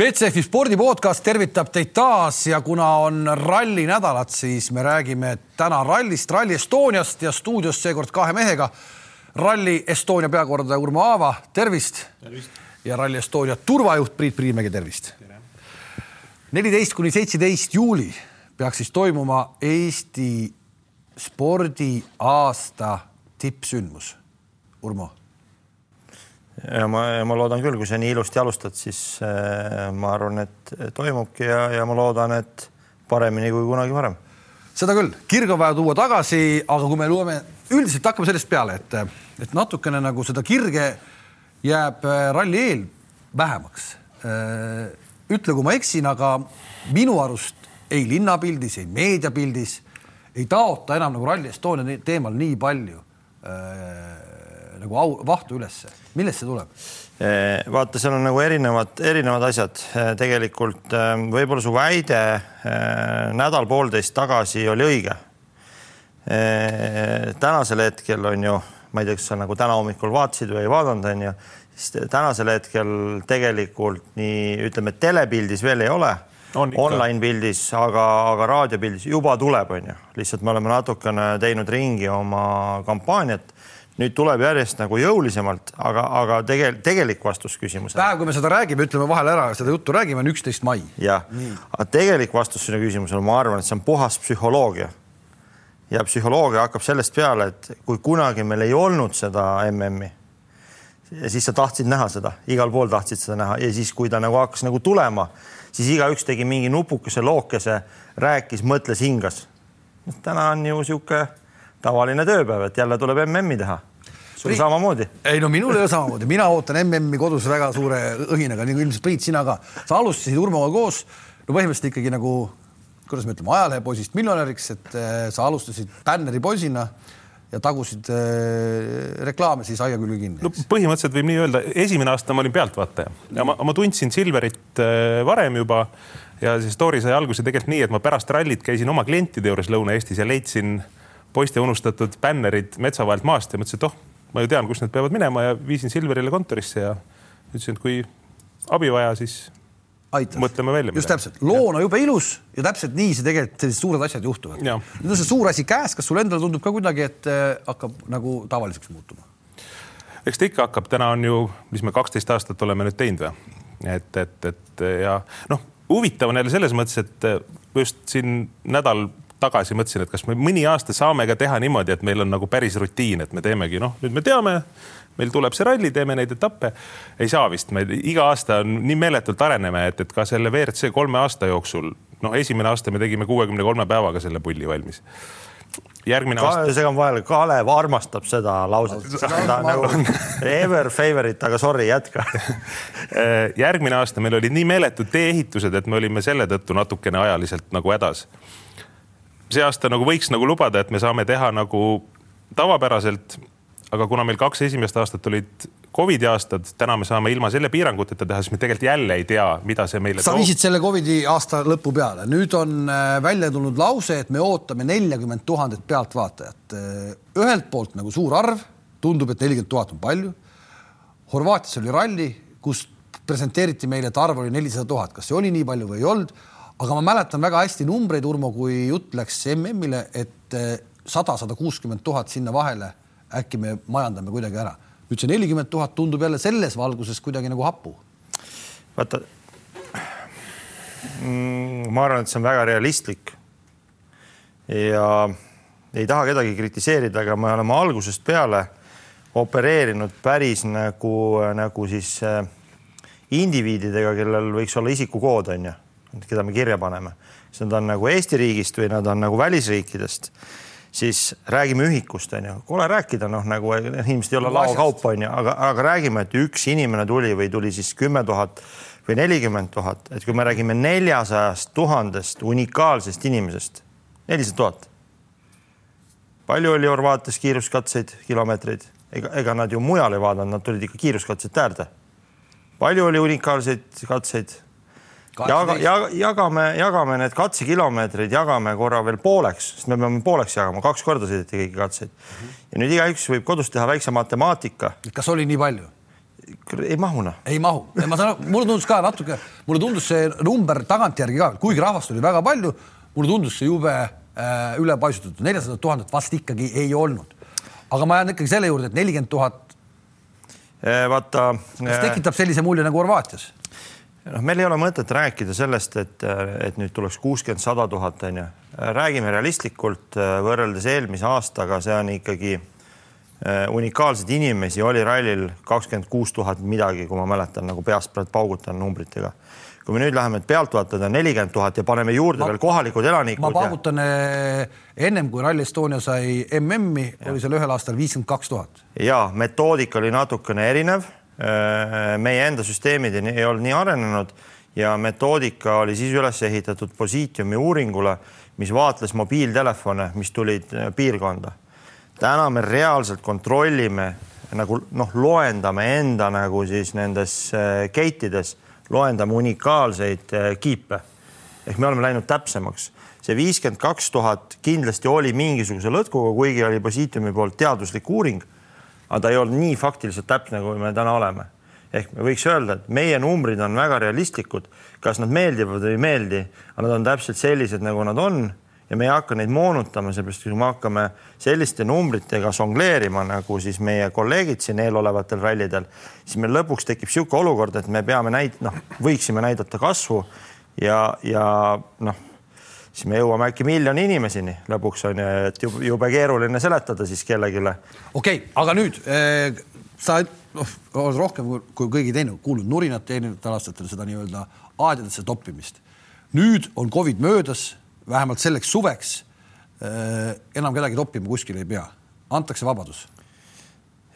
Betsafe spordi podcast tervitab teid taas ja kuna on rallinädalad, siis me räägime täna rallist, Rally Estoniast ja stuudios seekord kahe mehega. Rally Estonia peakordaja Urmo Aava, tervist, tervist.. ja Rally Estonia turvajuht Priit Priimägi, tervist. neliteist kuni seitseteist juuli peaks siis toimuma Eesti spordiaasta tippsündmus. Urmo ja ma, ma loodan küll, kui sa nii ilusti alustad, siis äh, ma arvan, et toimubki ja, ja ma loodan, et paremini kui kunagi varem. seda küll, kirg on vaja tuua tagasi, aga kui me loeme üldiselt hakkame sellest peale, et, et natukene nagu seda kirge jääb äh, ralli eel vähemaks. Äh, ütle, kui ma eksin, aga minu arust ei linnapildis, ei meediapildis ei taota enam nagu Rally Estonia teemal nii palju nagu au, vahtu ülesse, millest see tuleb? Vaata, seal on nagu erinevad, erinevad asjad. Tegelikult võib-olla su väide nädal-poolteist tagasi oli õige. tänasel hetkel on ju, ma ei tea, kas sa nagu täna hommikul vaatasid või ei vaadanud, on ju, siis tänasel hetkel tegelikult nii ütleme, telepildis veel ei ole on online pildis, aga, aga raadiopildis juba tuleb, on ju, lihtsalt me oleme natukene teinud ringi oma kampaaniat nüüd tuleb järjest nagu jõulisemalt, aga, aga tegel, tegelik vastus küsimusele. päev, kui me seda räägime, ütleme vahele ära, seda juttu räägime, on üksteist mai. jah, aga tegelik vastus sinu küsimusele, ma arvan, et see on puhas psühholoogia. ja psühholoogia hakkab sellest peale, et kui kunagi meil ei olnud seda MM-i, siis sa tahtsid näha seda, igal pool tahtsid seda näha ja siis, kui ta nagu hakkas nagu tulema, siis igaüks tegi mingi nupukese, lookese, rääkis, mõtles, hingas. täna on ju sihuke tavaline tööpäev, et jälle tuleb MM-i teha sul samamoodi? ei no minul ei ole samamoodi, mina ootan MM-i kodus väga suure õhinaga, nagu ilmselt Priit, sina ka. sa alustasid Urmoga koos, no põhimõtteliselt ikkagi nagu, kuidas me ütleme, ajalehepoisist miljonäriks, et äh, sa alustasid bänneri poisina ja tagusid äh, reklaame siis aia külge kinni. no põhimõtteliselt võib nii öelda, esimene aasta ma olin pealtvaataja ja ma, ma tundsin Silverit äh, varem juba ja see story sai alguse tegelikult nii, et ma pärast rallit käisin oma klientide juures Lõuna-Eestis ja leidsin poiste unustatud bännerid metsa vahelt maast ja mõtlesin, et oh, ma ju tean, kus need peavad minema ja viisin Silverile kontorisse ja ütlesin, et kui abi vaja, siis Aitas. mõtleme välja. just täpselt, loona jube ilus ja täpselt nii see tegelikult sellised suured asjad juhtuvad. nüüd on see suur asi käes, kas sulle endale tundub ka kuidagi, et äh, hakkab nagu tavaliseks muutuma? eks ta ikka hakkab, täna on ju, mis me kaksteist aastat oleme nüüd teinud või? et, et, et ja noh, huvitav on jälle selles mõttes, et just siin nädal tagasi mõtlesin, et kas me mõni aasta saame ka teha niimoodi, et meil on nagu päris rutiin, et me teemegi, noh, nüüd me teame, meil tuleb see ralli, teeme neid etappe. ei saa vist, me iga aasta on nii meeletult areneme, et, et ka selle WRC kolme aasta jooksul, noh, esimene aasta me tegime kuuekümne kolme päevaga selle pulli valmis järgmine aasta. segan vahele, Kalev armastab seda lauset, seda nagu ever favorite, aga sorry, jätka järgmine aasta meil olid nii meeletud tee-ehitused, et me olime selle tõttu natukene ajaliselt nagu hädas see aasta nagu võiks nagu lubada, et me saame teha nagu tavapäraselt. aga kuna meil kaks esimest aastat olid Covidi aastad, täna me saame ilma selle piiranguteta teha, siis me tegelikult jälle ei tea, mida see meile sa toob. viisid selle Covidi aasta lõpu peale, nüüd on äh, välja tulnud lause, et me ootame neljakümmet tuhandet pealtvaatajat. Äh, ühelt poolt nagu suur arv, tundub, et nelikümmend tuhat on palju. Horvaatias oli ralli, kus presenteeriti meile, et arv oli nelisada tuhat, kas see oli nii palju või ei olnud aga ma mäletan väga hästi numbreid, Urmo, kui jutt läks MM-ile, et eh, sada, sada kuuskümmend tuhat sinna vahele, äkki me majandame kuidagi ära. nüüd see nelikümmend tuhat tundub jälle selles valguses kuidagi nagu hapu. vaata mm,, ma arvan, et see on väga realistlik. ja ei taha kedagi kritiseerida, aga me oleme algusest peale opereerinud päris nagu, nagu siis äh, indiviididega, kellel võiks olla isikukood, on ju keda me kirja paneme, kas nad on nagu Eesti riigist või nad on nagu välisriikidest, siis räägime ühikust, on ju, kole rääkida, noh, nagu inimesed ei ole laokaup, on ju, aga, aga räägime, et üks inimene tuli või tuli siis kümme tuhat või nelikümmend tuhat, et kui me räägime neljasajast tuhandest unikaalsest inimesest, nelisada tuhat. palju oli Horvaatias kiiruskatseid, kilomeetreid, ega, ega nad ju mujal ei vaadanud, nad tulid ikka kiiruskatsete äärde. palju oli unikaalseid katseid jaga, jaga, jagame, jagame need katsekilomeetrid, jagame korra veel pooleks, sest me peame pooleks jagama, kaks korda sõideti kõiki katseid mm. -hmm. ja nüüd igaüks võib kodus teha väikse matemaatika. kas oli nii palju? ei mahu noh. ei mahu, ma saan aru, mulle tundus ka natuke, mulle tundus see number tagantjärgi ka, kuigi rahvast oli väga palju, mulle tundus see jube äh, ülepaisutatud, neljasada tuhandet vast ikkagi ei olnud. aga ma jään ikkagi selle juurde, et nelikümmend tuhat. Äh, vaata. kas äh, tekitab sellise mulje nagu Horvaatias? Noh, meil ei ole mõtet rääkida sellest, et, et nüüd tuleks kuuskümmend, sada tuhat on ju. räägime realistlikult võrreldes eelmise aastaga, see on ikkagi Äh, unikaalseid inimesi oli rallil kakskümmend kuus tuhat midagi, kui ma mäletan, nagu peast praegu paugutan numbritega. kui me nüüd läheme, pealtvaatajad on nelikümmend tuhat ja paneme juurde ma, veel kohalikud elanikud. ma paugutan ja... Äh, ennem kui Rally Estonia sai MM-i, oli seal ühel aastal viiskümmend kaks tuhat. ja metoodika oli natukene erinev. Äh, meie enda süsteemid ei olnud nii arenenud ja metoodika oli siis üles ehitatud Positiumi uuringule, mis vaatles mobiiltelefone, mis tulid piirkonda täna me reaalselt kontrollime nagu noh, loendame enda nagu siis nendes äh, gate ides, loendame unikaalseid äh, kiipe. ehk me oleme läinud täpsemaks. see viiskümmend kaks tuhat kindlasti oli mingisuguse lõtkuga, kuigi oli Positiumi poolt teaduslik uuring, aga ta ei olnud nii faktiliselt täpne, kui me täna oleme. ehk me võiks öelda, et meie numbrid on väga realistlikud, kas nad meeldivad või ei meeldi, aga nad on täpselt sellised, nagu nad on ja me ei hakka neid moonutama, sellepärast kui me hakkame selliste numbritega žongleerima, nagu siis meie kolleegid siin eelolevatel rallidel, siis meil lõpuks tekib niisugune olukord, et me peame näit-, noh, võiksime näidata kasvu ja, ja noh, siis me jõuame äkki miljoni inimeseni lõpuks on ju, et jube, jube keeruline seletada siis kellelegi. okei okay,, aga nüüd eh, sa noh, oled rohkem kui, kui kõigi teine kuulnud nurinat eelnevatel aastatel seda nii-öelda aedadesse toppimist. nüüd on Covid möödas vähemalt selleks suveks äh, enam kedagi toppima kuskile ei pea, antakse vabadus.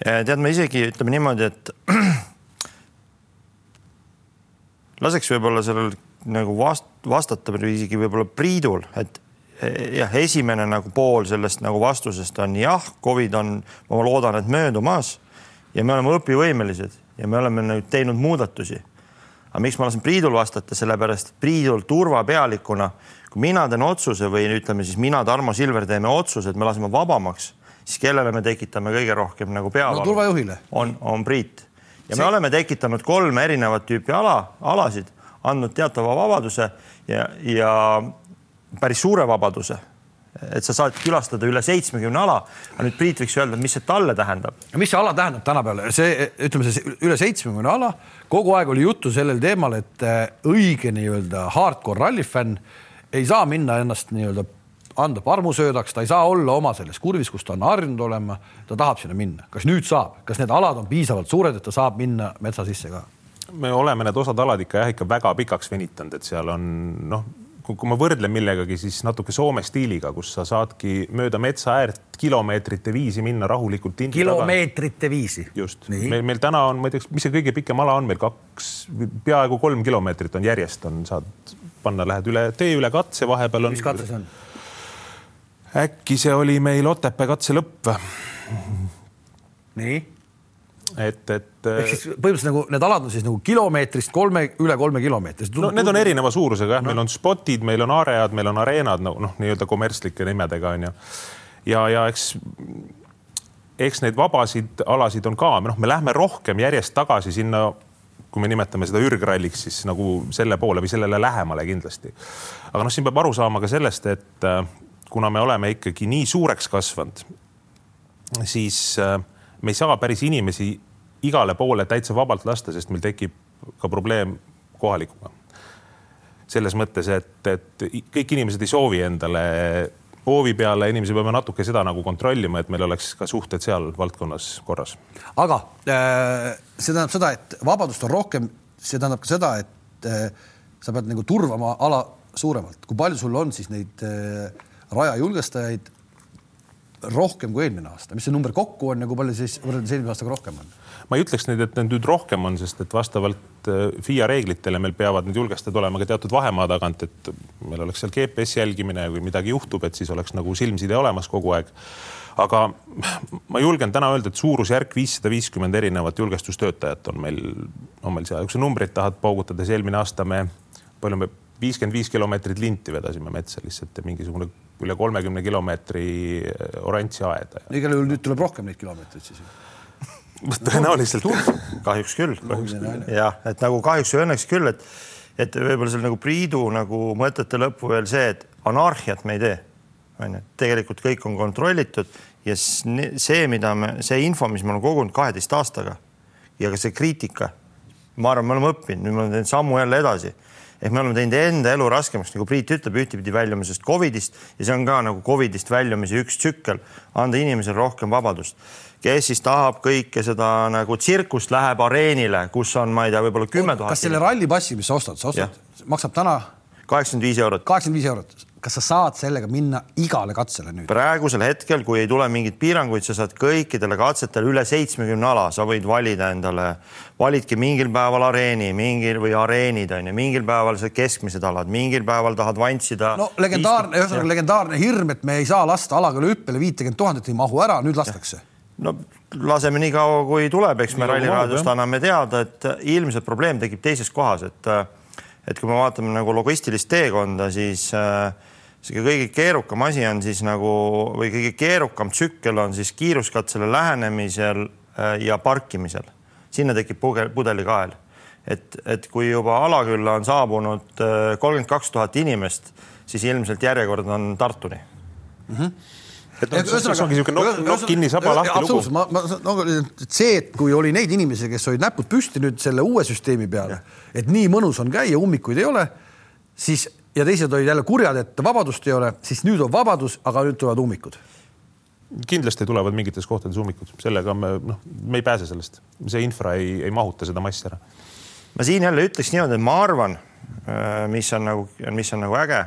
tead, me isegi ütleme niimoodi, et laseks võib-olla sellel nagu vast, vastata isegi võib-olla Priidul, et jah, esimene nagu pool sellest nagu vastusest on jah, Covid on, ma loodan, et möödumas ja me oleme õpivõimelised ja me oleme nüüd teinud muudatusi. aga miks ma lasen Priidul vastata, sellepärast Priidul turvapealikuna kui mina teen otsuse või ütleme siis mina, Tarmo Silver teeme otsuse, et me laseme vabamaks, siis kellele me tekitame kõige rohkem nagu peavalu no,? turvajuhile. on, on Priit ja See... me oleme tekitanud kolme erinevat tüüpi ala, alasid, andnud teatava vabaduse ja, ja päris suure vabaduse et sa saad külastada üle seitsmekümne ala. aga nüüd Priit võiks öelda, mis see talle tähendab? mis see ala tähendab tänapäeval, see ütleme, see üle seitsmekümne ala, kogu aeg oli juttu sellel teemal, et äh, õige nii-öelda hardcore rallifänn ei saa minna ennast nii-öelda anda parmusöödaks, ta ei saa olla oma selles kurvis, kus ta on harjunud olema, ta tahab sinna minna. kas nüüd saab, kas need alad on piisavalt suured, et ta saab minna metsa sisse ka? Me oleme need osad alad ikka jah, ikka väga pikaks venitanud, et seal on noh, kui ma võrdlen millegagi, siis natuke Soome stiiliga, kus sa saadki mööda metsa äärt kilomeetrite viisi minna rahulikult. kilomeetrite viisi. just, meil, meil täna on, ma ei tea, mis see kõige pikem ala on meil kaks, peaaegu kolm kilomeetrit on järjest on, saad panna, lähed üle tee üle katse, vahepeal on. mis katse see on? äkki see oli meil Otepää katse lõpp või? nii et, et. ehk siis põhimõtteliselt nagu need alad on siis nagu kilomeetrist kolme, üle kolme kilomeetrist. no need on erineva suurusega jah no., meil on spotid, meil on aread, meil on areenad no, noh, nii-öelda kommertslike nimedega onju. ja, ja eks, eks neid vabasid alasid on ka, noh, me lähme rohkem järjest tagasi sinna kui me nimetame seda ürgralliks, siis nagu selle poole või sellele lähemale kindlasti. aga noh, siin peab aru saama ka sellest, et äh, kuna me oleme ikkagi nii suureks kasvanud, siis äh, me ei saa päris inimesi igale poole täitsa vabalt lasta, sest meil tekib ka probleem kohalikuga. selles mõttes, et, et kõik inimesed ei soovi endale hoovi peale, inimesi peame natuke seda nagu kontrollima, et meil oleks ka suhted seal valdkonnas korras. aga äh, see tähendab seda, et vabadust on rohkem, see tähendab ka seda, et äh, sa pead nagu turvama ala suuremalt, kui palju sul on siis neid äh, raja julgestajaid rohkem kui eelmine aasta, mis see number kokku on ja kui palju siis võrreldes eelmise aastaga rohkem on? Ma ei ütleks nüüd, et neid nüüd rohkem on, sest et vastavalt äh, FIA reeglitele meil peavad need julgestajad olema ka teatud vahemaa tagant, et meil oleks seal GPS jälgimine, kui midagi juhtub, et siis oleks nagu silmside olemas kogu aeg. aga ma julgen täna öelda, et suurusjärk viissada viiskümmend erinevat julgestustöötajat on meil, on meil seal, kui sa numbreid tahad paugutada, siis eelmine aasta me, palju me viiskümmend viis kilomeetrit linti vedasime metsa lihtsalt ja mingisugune üle kolmekümne kilomeetri oranži aeda. igal juhul nüüd tuleb rohkem neid kilomeetreid siis tõenäoliselt. kahjuks küll. jah, et nagu kahjuks või õnneks küll, et, et võib-olla seal nagu Priidu nagu mõtete lõppu veel see, et anarhiat me ei tee. on ju, tegelikult kõik on kontrollitud ja see, mida me, see info, mis me oleme kogunud kaheteist aastaga ja ka see kriitika, ma arvan, me oleme õppinud, nüüd me oleme teinud sammu jälle edasi ehk me oleme teinud enda elu raskemaks, nagu Priit ütleb, ühtepidi väljumisest Covidist ja see on ka nagu Covidist väljumise üks tsükkel, anda inimesele rohkem vabadust. Kes siis tahab kõike seda nagu tsirkust, läheb areenile, kus on, ma ei tea, võib-olla kümme tuhat. kas selle rallipassi, mis sa ostad, sa ostad, maksab täna? kaheksakümmend viis eurot. kaheksakümmend viis eurot kas sa saad sellega minna igale katsele nüüd? praegusel hetkel, kui ei tule mingeid piiranguid, sa saad kõikidele katsetele üle seitsmekümne ala, sa võid valida endale, validki mingil päeval areeni, mingil või areenid on ju, mingil päeval see keskmised alad, mingil päeval tahad vantsida. no legendaarne, ühesõnaga legendaarne hirm, et me ei saa lasta alaküla hüppele viitekümmet tuhandet ei mahu ära, nüüd lastakse. No laseme nii kaua, kui tuleb, eks me Ralli raadiost anname teada, et ilmselt probleem tekib teises kohas, et et kui me vaatame nagu logistilist teekonda, siis äh, see kõige keerukam asi on siis nagu või kõige keerukam tsükkel on siis kiiruskatsele lähenemisel äh, ja parkimisel. sinna tekib pudelikael. et, et kui juba Alakülla on saabunud äh, kolmkümmend kaks tuhat inimest, siis ilmselt järjekord on Tartuni mm. -hmm et noh, see ongi niisugune nokk, nokk kinni, saba lahti lugu. ma, ma, no see, et kui oli neid inimesi, kes olid näpud püsti nüüd selle uue süsteemi peale, et nii mõnus on käia, ummikuid ei ole, siis ja teised olid jälle kurjad, et vabadust ei ole, siis nüüd on vabadus, aga nüüd tulevad ummikud. kindlasti tulevad mingites kohtades ummikud, sellega me noh, me ei pääse sellest, see infra ei, ei mahuta seda massi ära. ma siin jälle ütleks niimoodi, et ma arvan, äh, mis on nagu, mis on nagu äge.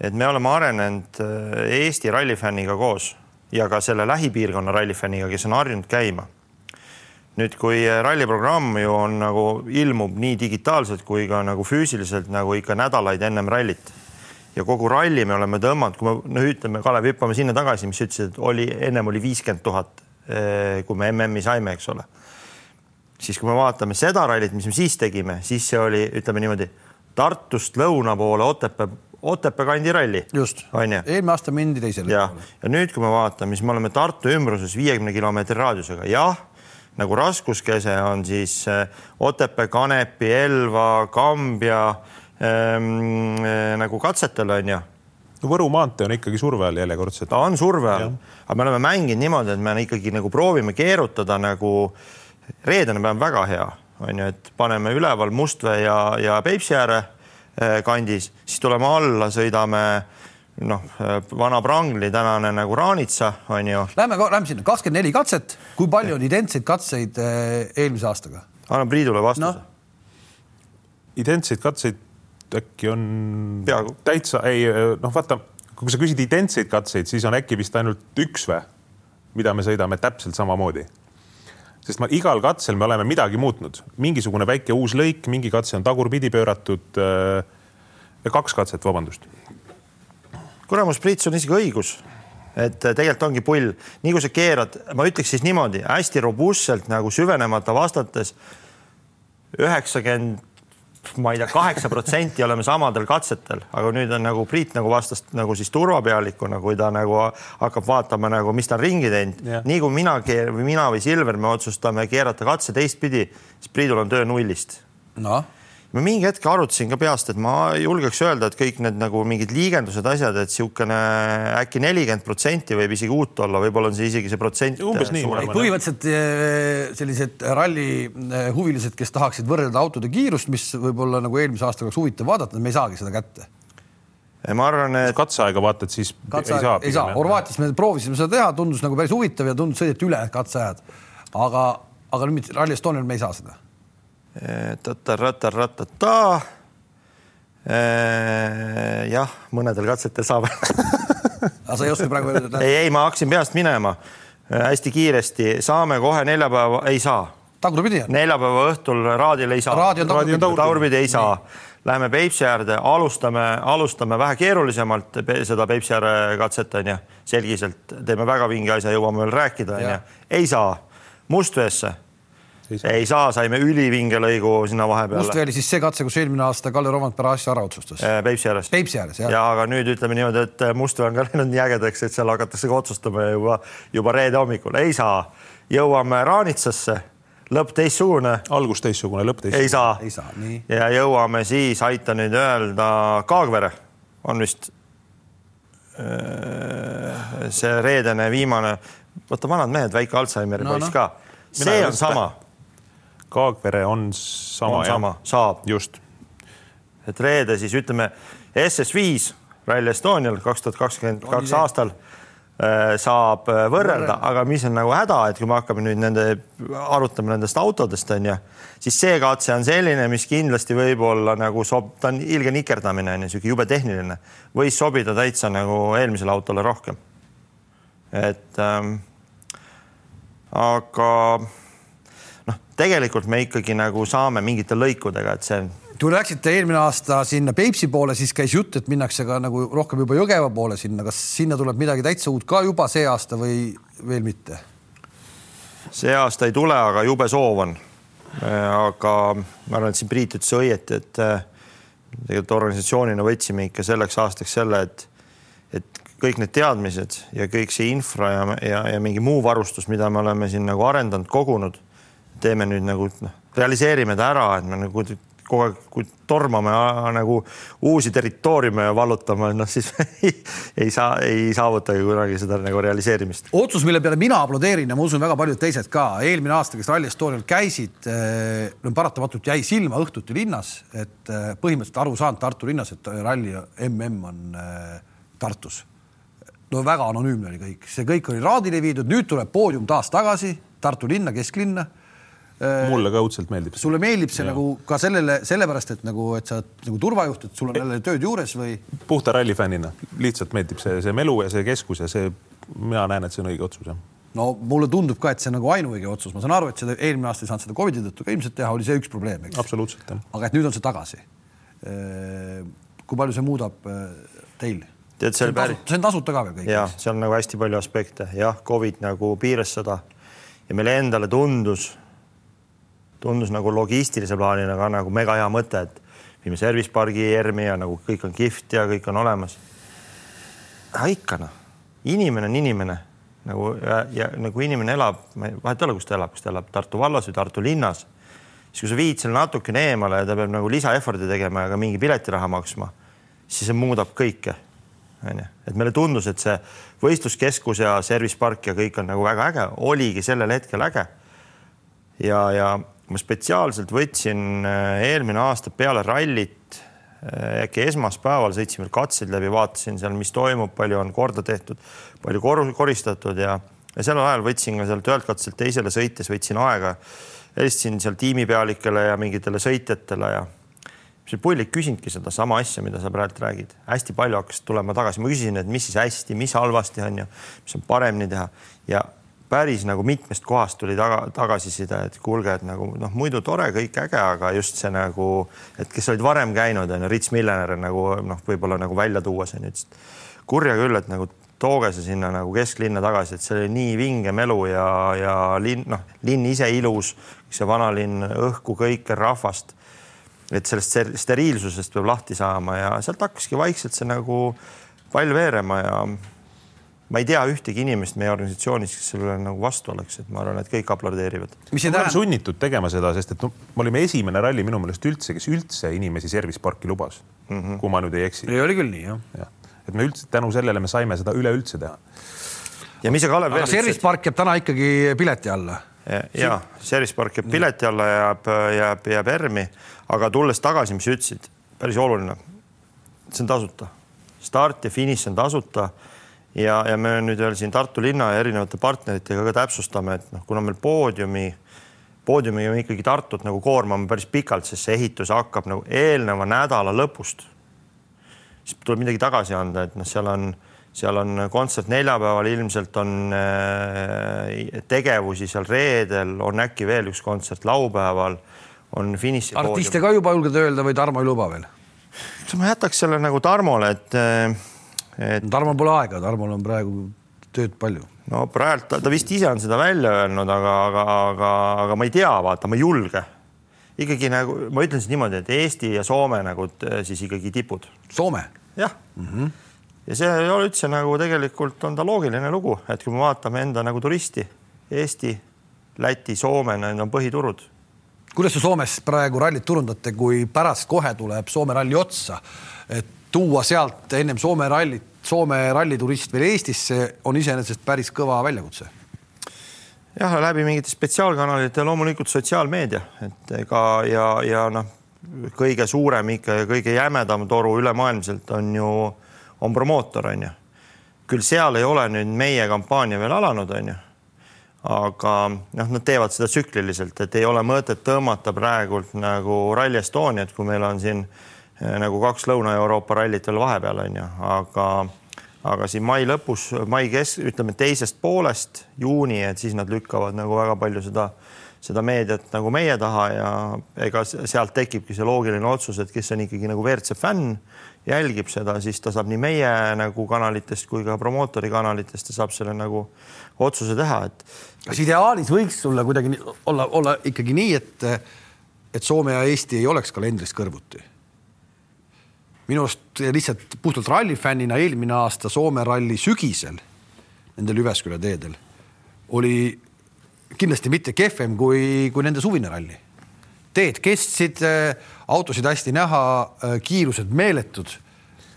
Et me oleme arenenud äh, Eesti rallifänniga koos ja ka selle lähipiirkonna rallifänniga, kes on harjunud käima nüüd, kui ralliprogramm ju on nagu ilmub nii digitaalselt kui ka nagu füüsiliselt nagu ikka nädalaid ennem rallit ja kogu ralli me oleme tõmmanud, kui me noh, ütleme, Kalev, hüppame sinna tagasi, mis sa ütlesid, et oli ennem oli viiskümmend tuhat, eh, kui me MM-i saime, eks ole. siis kui me vaatame seda rallit, mis me siis tegime, siis see oli, ütleme niimoodi Tartust lõuna poole Otepää, Otepää kandi ralli. just, eelmine aasta mindi teisele poole. ja nüüd, kui me vaatame, siis me oleme Tartu ümbruses viiekümne kilomeetri raadiusega, jah nagu raskuskese on siis äh, Otepää, Kanepi, Elva, Kambja ähm, äh, nagu katsetel on ju. No Võru maantee on ikkagi surve all järjekordselt. ta on surve all, aga me oleme mänginud niimoodi, et me ikkagi nagu proovime keerutada nagu reedene päev väga hea, on ju, et paneme üleval Mustvee ja, ja Peipsi ääre kandis, siis tuleme alla, sõidame noh, vana Prangli tänane nagu Raanitsa on ju. Lähme, lähme sinna, kakskümmend neli katset, kui palju on identseid katseid eh, eelmise aastaga? annan Priidule vastuse no.. identseid katseid äkki on Peaaegu. täitsa, ei noh, vaata, kui sa küsid identseid katseid, siis on äkki vist ainult üks või, mida me sõidame täpselt samamoodi sest ma igal katsel me oleme midagi muutnud, mingisugune väike uus lõik, mingi katse on tagurpidi pööratud. Äh, kaks katset, vabandust kuramus, Priit, sul on isegi õigus et äh, tegelikult ongi pull, nii kui sa keerad, ma ütleks siis niimoodi hästi robustselt nagu süvenemata vastates. üheksakümmend, ma ei tea, kaheksa protsenti oleme samadel katsetel, aga nüüd on nagu Priit nagu vastas nagu siis turvapealikuna, kui ta nagu hakkab vaatama nagu, mis ta on ringi teinud. nii kui mina või mina või Silver, me otsustame keerata katse teistpidi, siis Priidul on töö nullist. noh ma mingi hetk arutasin ka peast, et ma julgeks öelda, et kõik need nagu mingid liigendused, asjad, et niisugune äkki nelikümmend protsenti võib isegi uut olla, võib-olla on see isegi see protsent. umbes nii. põhimõtteliselt eh, sellised rallihuvilised, kes tahaksid võrrelda autode kiirust, mis võib-olla nagu eelmise aasta oleks huvitav vaadata, me ei saagi seda kätte ma arvan, et katseaega vaatad, siis katse ei saa. ei saa, Horvaatias me proovisime seda teha, tundus nagu päris huvitav ja tundus sõideti üle katseajad. aga, aga nüüd Rally Estonial me ei saa seda tata-rata-ratata. jah, mõnedel katsetel saab aga sa ei oska praegu öelda? ei, ei, ma hakkasin peast minema hästi kiiresti, saame kohe neljapäeva, ei saa. tagurpidi on? neljapäeva õhtul raadil ei saa. raadi on tagurpidi. tagurpidi ei saa. Läheme Peipsi äärde, alustame, alustame vähe keerulisemalt seda Peipsi ääre katset onju, selgiselt teeme väga vinge asja, jõuame veel rääkida onju, ei saa. Mustveesse ei saa, ei saa, saime ülivinge lõigu sinna vahepeale. Mustvee oli siis see katse, kus eelmine aasta Kalle Romantpere asja ära otsustas. Äh, Peipsi ääres. Peipsi ääres, jah. ja aga nüüd ütleme niimoodi, et Mustvee on ka läinud nii ägedaks, et seal hakatakse otsustama juba, juba reede hommikul, ei saa jõuame Raanitsasse, lõpp teistsugune, algus teistsugune, lõpp teistsugune. ei saa. ei saa, nii. ja jõuame siis, aita nüüd öelda, Kaagvere on vist äh, see reedene viimane, vaata vanad mehed, väike Alžeimeri No, poiss noh. ka, see on sama, Kaagvere on sama. on sama, saab, just, et reede siis ütleme SS5 Rally Estonial kaks tuhat kakskümmend kaks aastal äh, saab äh, võrrelda, aga mis on nagu häda, et kui me hakkame nüüd nende, arutame nendest autodest on ju, siis see katse on selline, mis kindlasti võib-olla nagu sob-, ta on ilge nikerdamine on ju, sihuke jube tehniline, võis sobida täitsa nagu eelmisele autole rohkem. et ähm, aga tegelikult me ikkagi nagu saame mingite lõikudega, et see kui läksite eelmine aasta sinna Peipsi poole, siis käis jutt, et minnakse ka nagu rohkem juba Jõgeva poole sinna, kas sinna tuleb midagi täitsa uut ka juba see aasta või veel mitte? see aasta ei tule, aga jube soov on. aga ma arvan, et siin Priit ütles õieti, et äh, tegelikult organisatsioonina võtsime ikka selleks aastaks selle, et, et kõik need teadmised ja kõik see infra ja, ja, ja mingi muu varustus, mida me oleme siin nagu arendanud, kogunud, teeme nüüd nagu noh, realiseerime ta ära, et me nagu kogu aeg, kui tormame nagu uusi territooriume ja vallutame, noh siis ei, ei saa, ei saavutagi kunagi seda nagu realiseerimist. otsus, mille peale mina aplodeerin ja ma usun, väga paljud teised ka, eelmine aasta, kes Rally Estonial käisid, no paratamatult jäi silma õhtuti linnas, et eh, põhimõtteliselt aru saanud Tartu linnas, et ralli mm on eh, Tartus. no väga anonüümne oli kõik, see kõik oli raadile viidud, nüüd tuleb poodium taas tagasi Tartu linna, kesklinna mulle ka õudselt meeldib. sulle meeldib see ja. nagu ka sellele, sellepärast et nagu, et sa oled nagu turvajuht, et sul on jälle tööd juures või? puhta rallifännina lihtsalt meeldib see, see melu ja see keskus ja see, mina näen, et see on õige otsus jah. no mulle tundub ka, et see on nagu ainuõige otsus, ma saan aru, et seda eelmine aasta ei saanud seda Covidi tõttu ka ilmselt teha, oli see üks probleem, eks. absoluutselt jah. aga et nüüd on see tagasi. kui palju see muudab äh, teil? tead, see oli päris, see on tasuta ka veel kõik ja. seal on nagu hästi palju aspekte, jah, Covid nagu piiras seda ja meile endale tundus, tundus nagu logistilise plaanina ka nagu mega hea mõte, et viime service pargi ERM-i ja nagu kõik on kihvt ja kõik on olemas. aga ikka noh, inimene on inimene nagu ja, ja nagu inimene elab, vahet ei ole, kus ta elab, kas ta elab Tartu vallas või Tartu linnas siis kui sa viid selle natukene eemale ja ta peab nagu lisa effort'i tegema ja ka mingi piletiraha maksma, siis see muudab kõike onju, et meile tundus, et see võistluskeskus ja service park ja kõik on nagu väga äge, oligi sellel hetkel äge. ja, ja ma spetsiaalselt võtsin äh, eelmine aasta peale rallit, äkki esmaspäeval sõitsime katseid läbi, vaatasin seal, mis toimub, palju on korda tehtud, palju kor koristatud ja, ja sellel ajal võtsin ka sealt ühelt katselt teisele sõites võtsin aega, helistasin seal tiimipealikele ja mingitele sõitjatele ja see pullik küsinudki sedasama asja, mida sa praegu räägid, hästi palju hakkas tulema tagasi, ma küsisin, et mis siis hästi, mis halvasti on ju, mis on paremini teha. Ja päris nagu mitmest kohast tuli taga, tagasiside, et kuulge, et nagu noh, muidu tore, kõik äge, aga just see nagu, et kes olid varem käinud, on ju, Rits Millener nagu noh, võib-olla nagu välja on ju, ütles kurja küll, et nagu tooge see sinna nagu kesklinna tagasi, et see oli nii vinge melu ja, ja linn, noh, linn ise ilus, see vanalinn, õhku kõike rahvast et sellest steriilsusest peab lahti saama ja sealt hakkaski vaikselt see nagu pall veerema ja ma ei tea ühtegi inimest meie organisatsioonis, kes sellele nagu vastu oleks, et ma arvan, et kõik aplodeerivad. mis ei tähenda, sunnitud tegema seda, sest et no, me olime esimene ralli minu meelest üldse, kes üldse inimesi service parki lubas mm, -hmm. kui ma nüüd ei eksi. oli küll nii jah. jah, et me üldse tänu sellele me saime seda üleüldse teha. ja mis sa, Kalev aga service park jääb täna ikkagi pileti alla. ütlesid? ja service park jääb pileti alla, jääb, jääb, jääb ERM-i, aga tulles tagasi, mis sa ütlesid, päris oluline. see on tasuta, start ja finiš on tasuta ja, ja me nüüd veel siin Tartu linna ja erinevate partneritega ka täpsustame, et noh, kuna meil poodiumi poodiumiga me ikkagi Tartut nagu koormame päris pikalt, sest see ehitus hakkab nagu eelneva nädala lõpust siis tuleb midagi tagasi anda, et noh, seal on, seal on kontsert neljapäeval, ilmselt on äh, tegevusi seal reedel, on äkki veel üks kontsert laupäeval, on finiši. artiste ka juba julged öelda või Tarmo ei luba veel? ma jätaks selle nagu Tarmole, et, et Tarmol pole aega, Tarmol on praegu tööd palju. no praegu ta, ta vist ise on seda välja öelnud, aga, aga, aga, aga ma ei tea, vaata, ma ei julge. ikkagi nagu ma ütlen siis niimoodi, et Eesti ja Soome nagu t- siis ikkagi tipud Soome, jah mm. -hmm. ja see ei ole üldse nagu tegelikult on ta loogiline lugu, et kui me vaatame enda nagu turisti, Eesti Läti, Soome, need on põhiturud kuidas te Soomes praegu rallit turundate, kui pärast kohe tuleb Soome ralli otsa, et tuua sealt ennem Soome rallit, Soome ralliturist veel Eestisse on iseenesest päris kõva väljakutse? jah, läbi mingite spetsiaalkanalite, loomulikult sotsiaalmeedia, et ega ja, ja noh, kõige suurem ikka ja kõige jämedam toru ülemaailmselt on ju, on promootor, on ju. küll seal ei ole nüüd meie kampaania veel alanud, on ju aga noh, nad teevad seda tsükliliselt, et ei ole mõtet tõmmata praegult nagu Rally Estoniat, kui meil on siin eh, nagu kaks Lõuna-Euroopa rallit veel vahepeal on ju, aga aga siin mai lõpus, mai kesk, ütleme teisest poolest juuni, et siis nad lükkavad nagu väga palju seda, seda meediat nagu meie taha ja ega sealt tekibki see loogiline otsus, et kes on ikkagi nagu WRC fänn, jälgib seda, siis ta saab nii meie nagu kanalitest kui ka promootori kanalitest ja saab selle nagu otsuse teha, et kas ideaalis võiks sulle kuidagi olla, olla ikkagi nii, et, et Soome ja Eesti ei oleks kalendris kõrvuti? Minu arust lihtsalt puhtalt rallifännina eelmine aasta Soome ralli sügisel nendel Jyväsküla teedel oli kindlasti mitte kehvem kui, kui nende suvine ralli. teed kestsid, autosid hästi näha, kiirused meeletud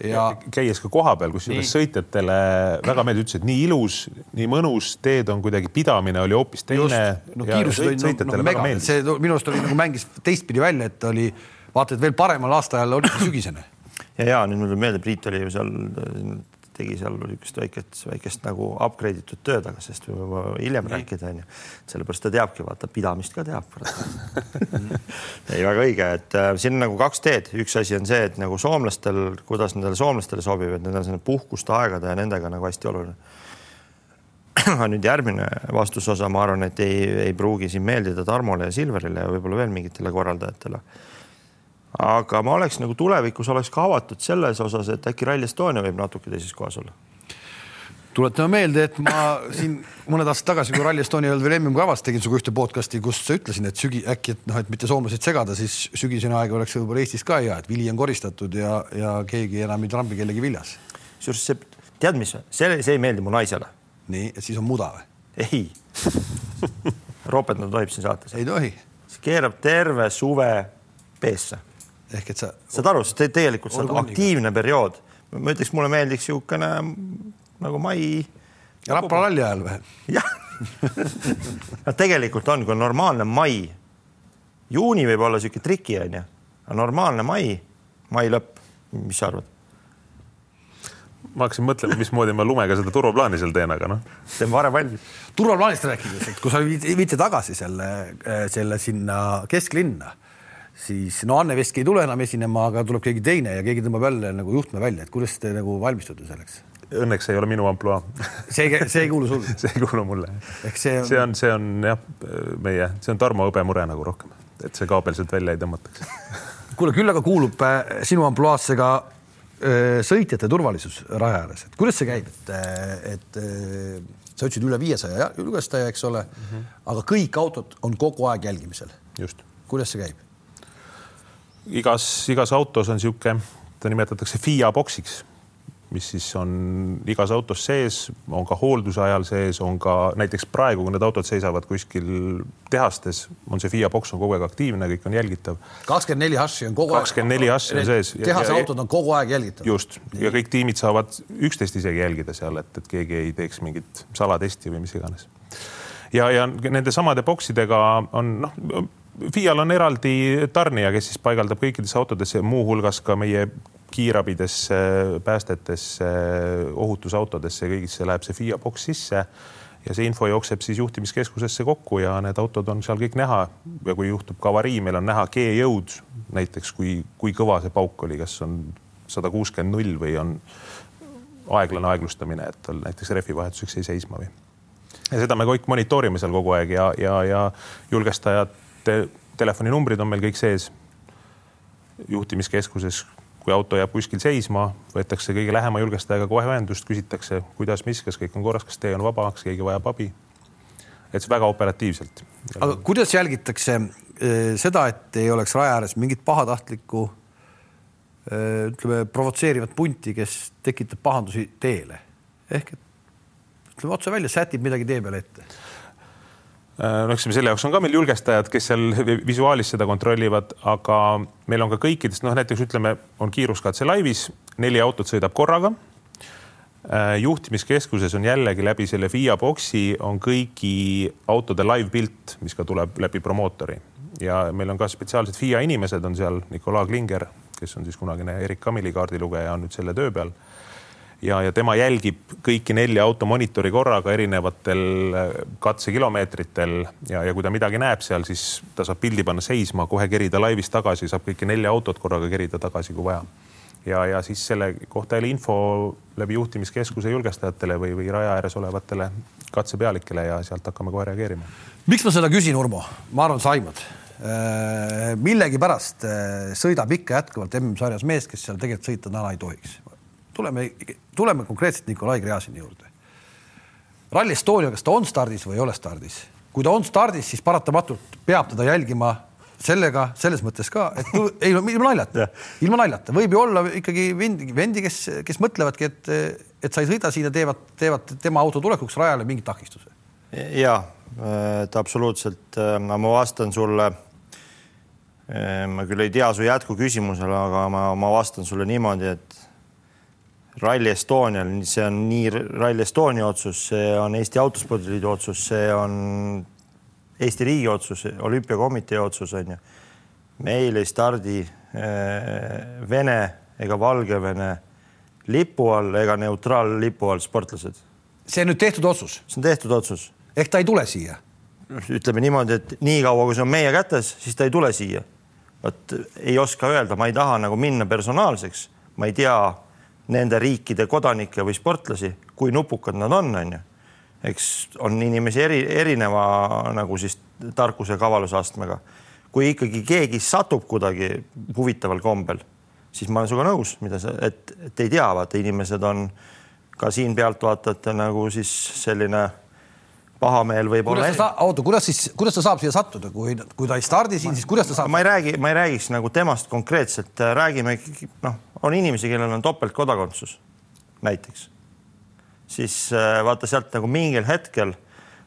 ja käies ka kohapeal, kusjuures sõitjatele väga meeldis, ütles, et nii ilus, nii mõnus, teed on kuidagi, pidamine oli hoopis teine. no olid sõitjatele no, väga meeldis. see minu arust oli nagu mängis teistpidi välja, et oli vaata, et veel paremal aastaajal oli sügisene. Ja, ja nüüd mul tuleb meelde, Priit oli ju seal tegi seal niisugust väikest, väikest nagu upgrade itud tööd, aga sellest võime juba hiljem Nii. rääkida, onju. sellepärast ta teabki, vaata, pidamist ka teab ei, väga õige, et äh, siin on nagu kaks teed, üks asi on see, et nagu soomlastel, kuidas nendele soomlastele sobib, et nendel on selline puhkuste aegade ja nendega nagu hästi oluline aga nüüd järgmine vastusosa, ma arvan, et ei, ei pruugi siin meeldida Tarmole ja Silverile ja võib-olla veel mingitele korraldajatele aga ma oleks nagu tulevikus oleks ka avatud selles osas, et äkki Rally Estonia võib natuke teises kohas olla tuletame meelde, et ma siin mõned aastad tagasi, kui Rally Estonia ei olnud veel MM-kavas, tegin sinuga ühte podcast'i, kus sa ütlesin, et sügi äkki, et noh, et mitte soomlased segada, siis sügisene aeg oleks võib-olla Eestis ka hea, et vili on koristatud ja, ja keegi enam ei trambi kellegi viljas. kusjuures see, tead, mis, see, see ei meeldi mu naisele. nii, et siis on muda või? ei ropendada tohib siin saates? ei tohi. see keerab terve suve peesse ehk et sa. saad aru, sest tegelikult see on aktiivne periood. ma ütleks, mulle meeldiks niisugune nagu mai. Rapla ralli ajal või? jah no tegelikult on, kui on normaalne mai, juuni võib olla niisugune triki onju, aga normaalne mai, mai lõpp, mis sa arvad? ma hakkasin mõtlema, mismoodi ma lumega seda turvaplaani seal teen, aga noh. teeme varem valmis. turvaplaanist rääkides, et kui sa viite tagasi selle, selle sinna kesklinna siis no Anne Veski ei tule enam esinema, aga tuleb keegi teine ja keegi tõmbab jälle nagu juhtme välja, et kuidas te nagu valmistute selleks? Õnneks ei ole minu ampluaa see, see ei kuulu sulle see ei kuulu mulle. see on... see on, see on jah, meie, see on Tarmo hõbemure nagu rohkem, et see kaabel sealt välja ei tõmmataks kuule, küll aga kuulub äh, sinu ampluaasse ka äh, sõitjate turvalisus raja ääres, et kuidas see käib, et, äh, et sa ütlesid üle viiesaja julgestaja, eks ole mm, -hmm. aga kõik autod on kogu aeg jälgimisel. kuidas see käib? Igas, igas autos on niisugune, ta nimetatakse FIA boksiks, mis siis on igas autos sees, on ka hoolduse ajal sees, on ka näiteks praegu, kui need autod seisavad kuskil tehastes, on see FIA boks on kogu aeg aktiivne, kõik on jälgitav. kakskümmend neli hassi on kogu aeg. kakskümmend neli hassi on sees. tehase autod on kogu aeg jälgitav. just ja kõik tiimid saavad üksteist isegi jälgida seal, et, et keegi ei teeks mingit salatesti või mis iganes. ja, ja nende samade boksidega on noh FIA-l on eraldi tarnija, kes siis paigaldab kõikidesse autodesse, muuhulgas ka meie kiirabidesse, päästetesse, ohutusautodesse, kõigisse läheb see FIA boks sisse ja see info jookseb siis juhtimiskeskusesse kokku ja need autod on seal kõik näha ja kui juhtub ka avarii, meil on näha G-jõud näiteks, kui, kui kõva see pauk oli, kas on sada kuuskümmend null või on aeglane aeglustamine, et tal näiteks rehvivahetuseks jäi seisma või. ja seda me kõik monitoorime seal kogu aeg ja, ja, ja julgestajad te, telefoninumbrid on meil kõik sees juhtimiskeskuses. kui auto jääb kuskil seisma, võetakse kõige lähema julgestajaga kohe ühendust, küsitakse, kuidas, mis, kas kõik on korras, kas tee on vaba, kas keegi vajab abi. et väga operatiivselt. aga kuidas jälgitakse äh, seda, et ei oleks raja ääres mingit pahatahtlikku äh, ütleme, provotseerivat punti, kes tekitab pahandusi teele ehk et ütleme otse välja, sätib midagi tee peale ette no eks selle jaoks on ka meil julgestajad, kes seal visuaalis seda kontrollivad, aga meil on ka kõikidest, noh näiteks ütleme, on kiiruskatse laivis, neli autot sõidab korraga. Äh, juhtimiskeskuses on jällegi läbi selle FIA boksi on kõigi autode live pilt, mis ka tuleb läbi promootori ja meil on ka spetsiaalsed FIA inimesed on seal, Nikolai Klinger, kes on siis kunagine Erik Kamili kaardilugeja, on nüüd selle töö peal ja, ja tema jälgib kõiki nelja auto monitori korraga erinevatel äh, katsekilomeetritel ja, ja kui ta midagi näeb seal, siis ta saab pildi panna seisma, kohe kerida laivis tagasi, saab kõiki nelja autot korraga kerida tagasi, kui vaja. ja, ja siis selle kohta jälle info läbi juhtimiskeskuse julgestajatele või, või raja ääres olevatele katsepealikele ja sealt hakkame kohe reageerima. miks ma seda küsin, Urmo? ma arvan, sa aimad äh, millegipärast äh, sõidab ikka jätkuvalt MM-sarjas mees, kes seal tegelikult sõita täna ei tohiks tuleme, tuleme konkreetselt Nikolai Gräzini juurde. Rally Estonia, kas ta on stardis või ei ole stardis? kui ta on stardis, siis paratamatult peab teda jälgima sellega selles mõttes ka, et ei no ilma naljata, ilma naljata võib ju olla ikkagi vendi, vendi, kes, kes mõtlevadki, et, et sa ei sõida siin ja teevad, teevad tema auto tulekuks rajale mingi takistuse. ja, et absoluutselt, ma vastan sulle. ma küll ei tea su jätkuküsimusele, aga ma, ma vastan sulle niimoodi, et Rally Estonial, see on nii Rally Estonia otsus, see on Eesti Autospordiliidu otsus, see on Eesti riigi otsus, olümpiakomitee otsus on ju. meil ei stardi äh, Vene ega Valgevene lipu all ega neutraallipu all sportlased. see on nüüd tehtud otsus? see on tehtud otsus. ehk ta ei tule siia? ütleme niimoodi, et niikaua, kui see on meie kätes, siis ta ei tule siia. vot ei oska öelda, ma ei taha nagu minna personaalseks, ma ei tea nende riikide kodanikke või sportlasi, kui nupukad nad on, on ju. eks on inimesi eri, erineva nagu siis tarkuse kavaluse kui ikkagi keegi satub kuidagi huvitaval kombel, siis ma olen sinuga nõus, mida sa, et, et ei tea, vaata inimesed on ka siin pealtvaatajate nagu siis selline pahameel võib kuidas olla. oota, kuidas siis, kuidas ta saab siia sattuda, kui, kui ta ei stardi siin, siis kuidas ta saab? ma ei räägi, ma ei räägiks nagu temast konkreetselt, räägime noh, on inimesi, kellel on topeltkodakondsus näiteks, siis äh, vaata sealt nagu mingil hetkel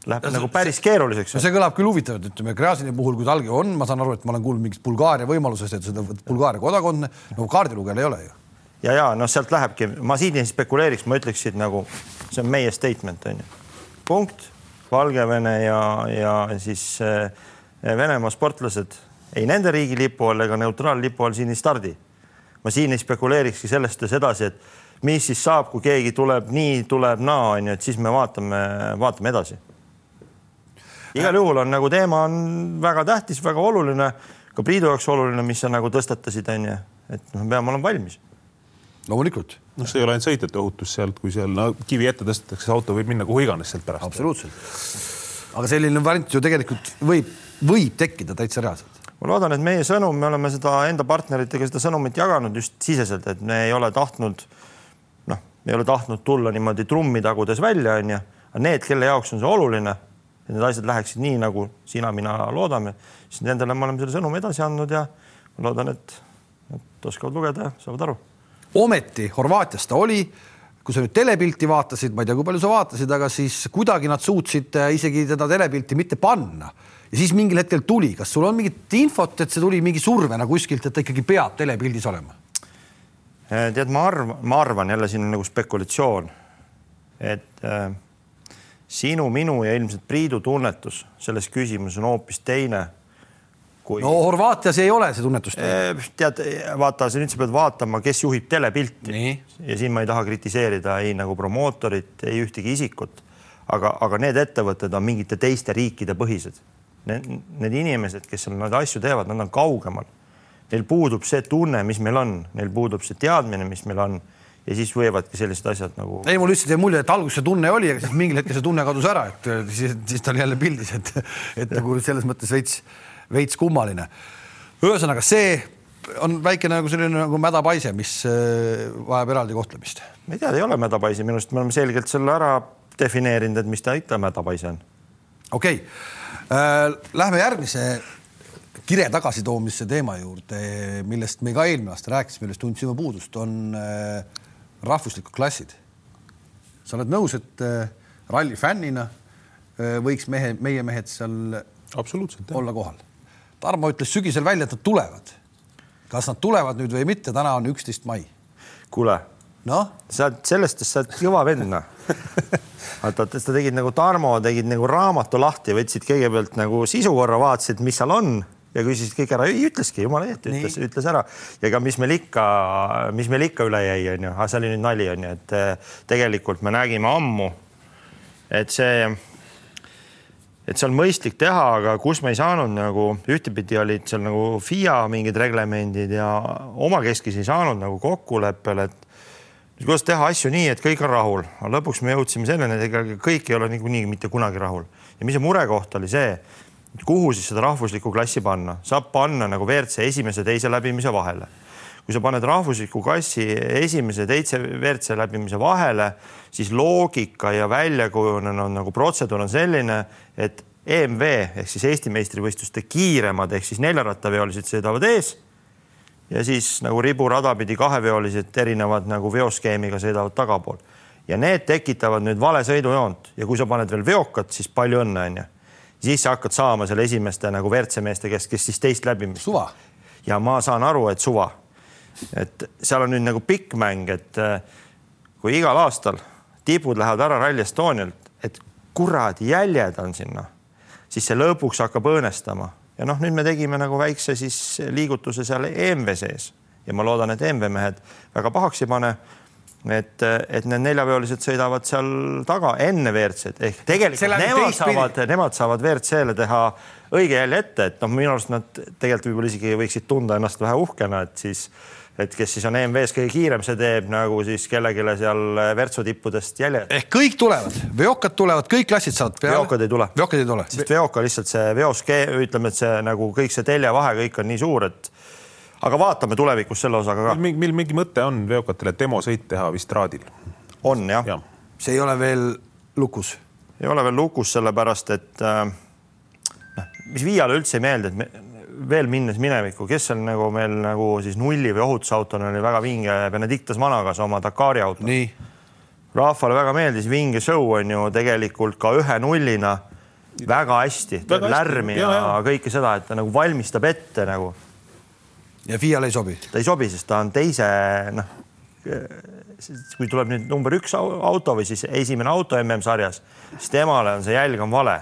läheb ja, nagu päris keeruliseks. see kõlab küll huvitavalt, ütleme Gräzini puhul, kui talgi on, ma saan aru, et ma olen kuulnud mingist Bulgaaria võimalusest, et seda Bulgaaria kodakondne, no kaardilugejal ei ole ju. ja, ja noh, sealt lähebki, ma siin ei spekuleeriks, ma ütleksin nagu see on meie statement on ju, punkt Valgevene ja, ja siis eh, Venemaa sportlased ei nende riigi lipu all ega neutraallipu all siin ei stardi. ma siin ei spekuleerikski sellest edasi, et mis siis saab, kui keegi tuleb nii, tuleb naa, on ju, et siis me vaatame, vaatame edasi. igal juhul on nagu teema on väga tähtis, väga oluline, ka Priidu jaoks oluline, mis sa nagu tõstatasid, on ju, et noh, me peame olema valmis loomulikult. Noh, see ei ole ainult sõitjate ohutus sealt, kui seal no, kivi ette tõstetakse, auto võib minna kuhu iganes sealt pärast. absoluutselt. aga selline variant ju tegelikult võib, võib tekkida täitsa reaalselt. ma loodan, et meie sõnum, me oleme seda enda partneritega seda sõnumit jaganud just siseselt, et me ei ole tahtnud noh, ei ole tahtnud tulla niimoodi trummi tagudes välja, onju, aga need, kelle jaoks on see oluline, et need asjad läheksid nii, nagu sina, mina loodame, siis nendele me oleme selle sõnumi edasi andnud ja ma loodan, et nad oskavad lugeda ja saavad aru ometi Horvaatias ta oli. Kui sa nüüd telepilti vaatasid, ma ei tea, kui palju sa vaatasid, aga siis kuidagi nad suutsid äh, isegi teda telepilti mitte panna. Ja siis mingil hetkel tuli, kas sul on mingit infot, et see tuli mingi survena kuskilt, et ta ikkagi peab telepildis olema? Äh, tead, ma arvan, ma arvan jälle siin on nagu spekulatsioon, et äh, sinu, minu ja ilmselt Priidu tunnetus selles küsimuses on hoopis teine kui.... no Horvaatias ei ole see tunnetus. tead, vaata, sa nüüd sa pead vaatama, kes juhib telepilti. ja siin ma ei taha kritiseerida ei nagu promootorit, ei ühtegi isikut, aga, aga need ettevõtted on mingite teiste riikide põhised. Need, need inimesed, kes seal neid asju teevad, nad on kaugemal. Neil puudub see tunne, mis meil on, neil puudub see teadmine, mis meil on ja siis võivadki sellised asjad nagu. ei, mul lihtsalt jäi mulje, et alguses see tunne oli, aga siis mingil hetkel see tunne kadus ära, et siis, siis ta oli jälle pildis, et, et nagu selles mõttes veits veits kummaline. ühesõnaga, see on väike nagu selline nagu mädapaise, mis äh, vajab eraldi kohtlemist. ma ei tea, ei ole mädapaise, minu arust me oleme selgelt selle ära defineerinud, et mis ta ikka mädapaise on. okei okay. äh,, lähme järgmise kire tagasitoomise teema juurde, millest me ka eelmine aasta rääkisime, millest tundsime puudust, on äh, rahvuslikud klassid. sa oled nõus, et ralli fännina võiks mehe, meie mehed seal absoluutselt jah. olla kohal. Tarmo ütles sügisel välja, et nad tulevad. kas nad tulevad nüüd või mitte, täna on üksteist mai. kuule, noh, sa oled sellest, sa oled kõva vend noh. vaata, sa tegid nagu Tarmo, tegid nagu raamatu lahti, võtsid kõigepealt nagu sisu korra, vaatasid, mis seal on ja küsisid kõik ära, ei ütleski, jumala eest, ütles, ütles ära. ja ega mis meil ikka, mis meil ikka üle jäi, onju, aga see oli nüüd nali, onju, et eh, tegelikult me nägime ammu, et see, et see on mõistlik teha, aga kus me ei saanud nagu ühtepidi olid seal nagu FIA mingid reglemendid ja omakeskis ei saanud nagu kokkuleppele, et kuidas teha asju nii, et kõik on rahul, aga lõpuks me jõudsime selleni, et ega kõik ei ole niikuinii mitte kunagi rahul. Ja mis see murekoht oli see kuhu siis seda rahvuslikku klassi panna, saab panna nagu WRC esimese, teise läbimise vahele. Kui sa paned rahvusliku klassi esimese, teise WRC läbimise vahele, siis loogika ja välja kujunenud nagu protseduur on selline, et EMV ehk siis Eesti meistrivõistluste kiiremad ehk siis neljarattaveolised sõidavad ees ja siis nagu riburada pidi kaheveolised erinevad nagu veoskeemiga sõidavad tagapool ja need tekitavad nüüd vale sõidujoont ja kui sa paned veel veokad, siis palju õnne onju siis sa hakkad saama selle esimeste nagu WRC meeste käest, kes siis teist läbimist. suva. ja ma saan aru, et suva. Et seal on nüüd nagu pikk mäng, et äh, kui igal aastal tipud lähevad ära Rally Estonialt, et kuradi jäljed on sinna, siis see lõpuks hakkab õõnestama. Ja noh, nüüd me tegime nagu väikse siis liigutuse seal EMV sees. Ja ma loodan, et EMV mehed väga pahaks ei pane et, et need neljaveolised sõidavad seal taga enne WRC-d ehk tegelikult nemad saavad, nemad saavad WRC-le teha õige jälje ette, et noh, minu arust nad tegelikult võib-olla isegi võiksid tunda ennast vähe uhkena, et siis, et kes siis on EMV-s kõige kiirem, see teeb nagu siis kellelegi seal Virtsu tippudest jälje. ehk kõik tulevad, veokad tulevad, kõik klassid saavad peale. veokad ei tule. veokad ei tule. sest veoka lihtsalt see veoskee, ütleme, et see nagu kõik see teljevahe kõik on nii suur, et aga vaatame tulevikus selle osaga ka. mil, mil mingi mõte on veokatele demosõit teha vist raadil? on jah ja.. see ei ole veel lukus? ei ole veel lukus, sellepärast et äh, noh, mis Viiale üldse ei meeldi, et me, veel minnes minevikku, kes seal nagu meil nagu siis nulli või ohutusautona oli väga vinge Benedictus Managas oma Dakari auto. rahvale väga meeldis, vinge show on ju tegelikult ka ühe nullina väga hästi, lärmi ja, ja kõike seda, et ta nagu valmistab ette nagu. Ja FIA-le ei sobi? ta ei sobi, sest ta on teise, noh, kui tuleb nüüd number üks auto või siis esimene auto MM-sarjas, siis temale on see jälg on vale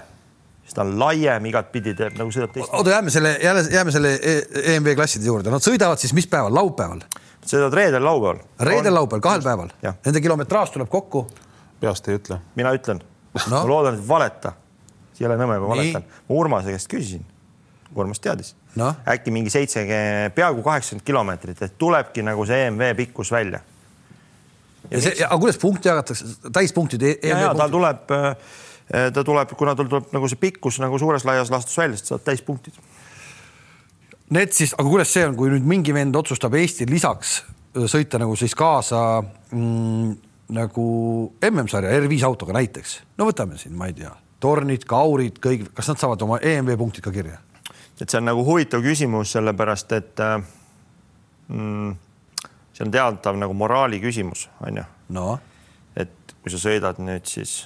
siis ta on laiem igatpidi, teeb nagu sõidab teist. oota, jääme selle, jälle jääme selle EMV e klasside juurde, nad sõidavad siis mis päeval, laupäeval? sõidavad reedel, laupäeval. reedel, laupäeval, kahel päeval? Nende kilometraaž tuleb kokku? peast ei ütle. mina ütlen no.. ma loodan, et valeta. Jõle nõme, kui valetan. ma Urmase käest küsisin Urmas teadis no.. äkki mingi seitsekümmend, peaaegu kaheksakümmend kilomeetrit, et tulebki nagu see EMV pikkus välja. ja see, aga kuidas punkti jagatakse, täispunktid e? ja, ja tal tuleb, äh, ta tuleb, kuna tal tuleb nagu see pikkus nagu suures laias laastus välja, siis saad täispunktid. Need siis, aga kuidas see on, kui nüüd mingi vend otsustab Eestil lisaks äh, sõita nagu siis kaasa mm, nagu MM-sarja R5 autoga näiteks, no võtame siin, ma ei tea, tornid, kaurid, kõik, kas nad saavad oma EMV punktid ka kirja? et see on nagu huvitav küsimus, sellepärast et äh, mm, see on teatav nagu moraali küsimus, on ju. no et kui sa sõidad nüüd siis,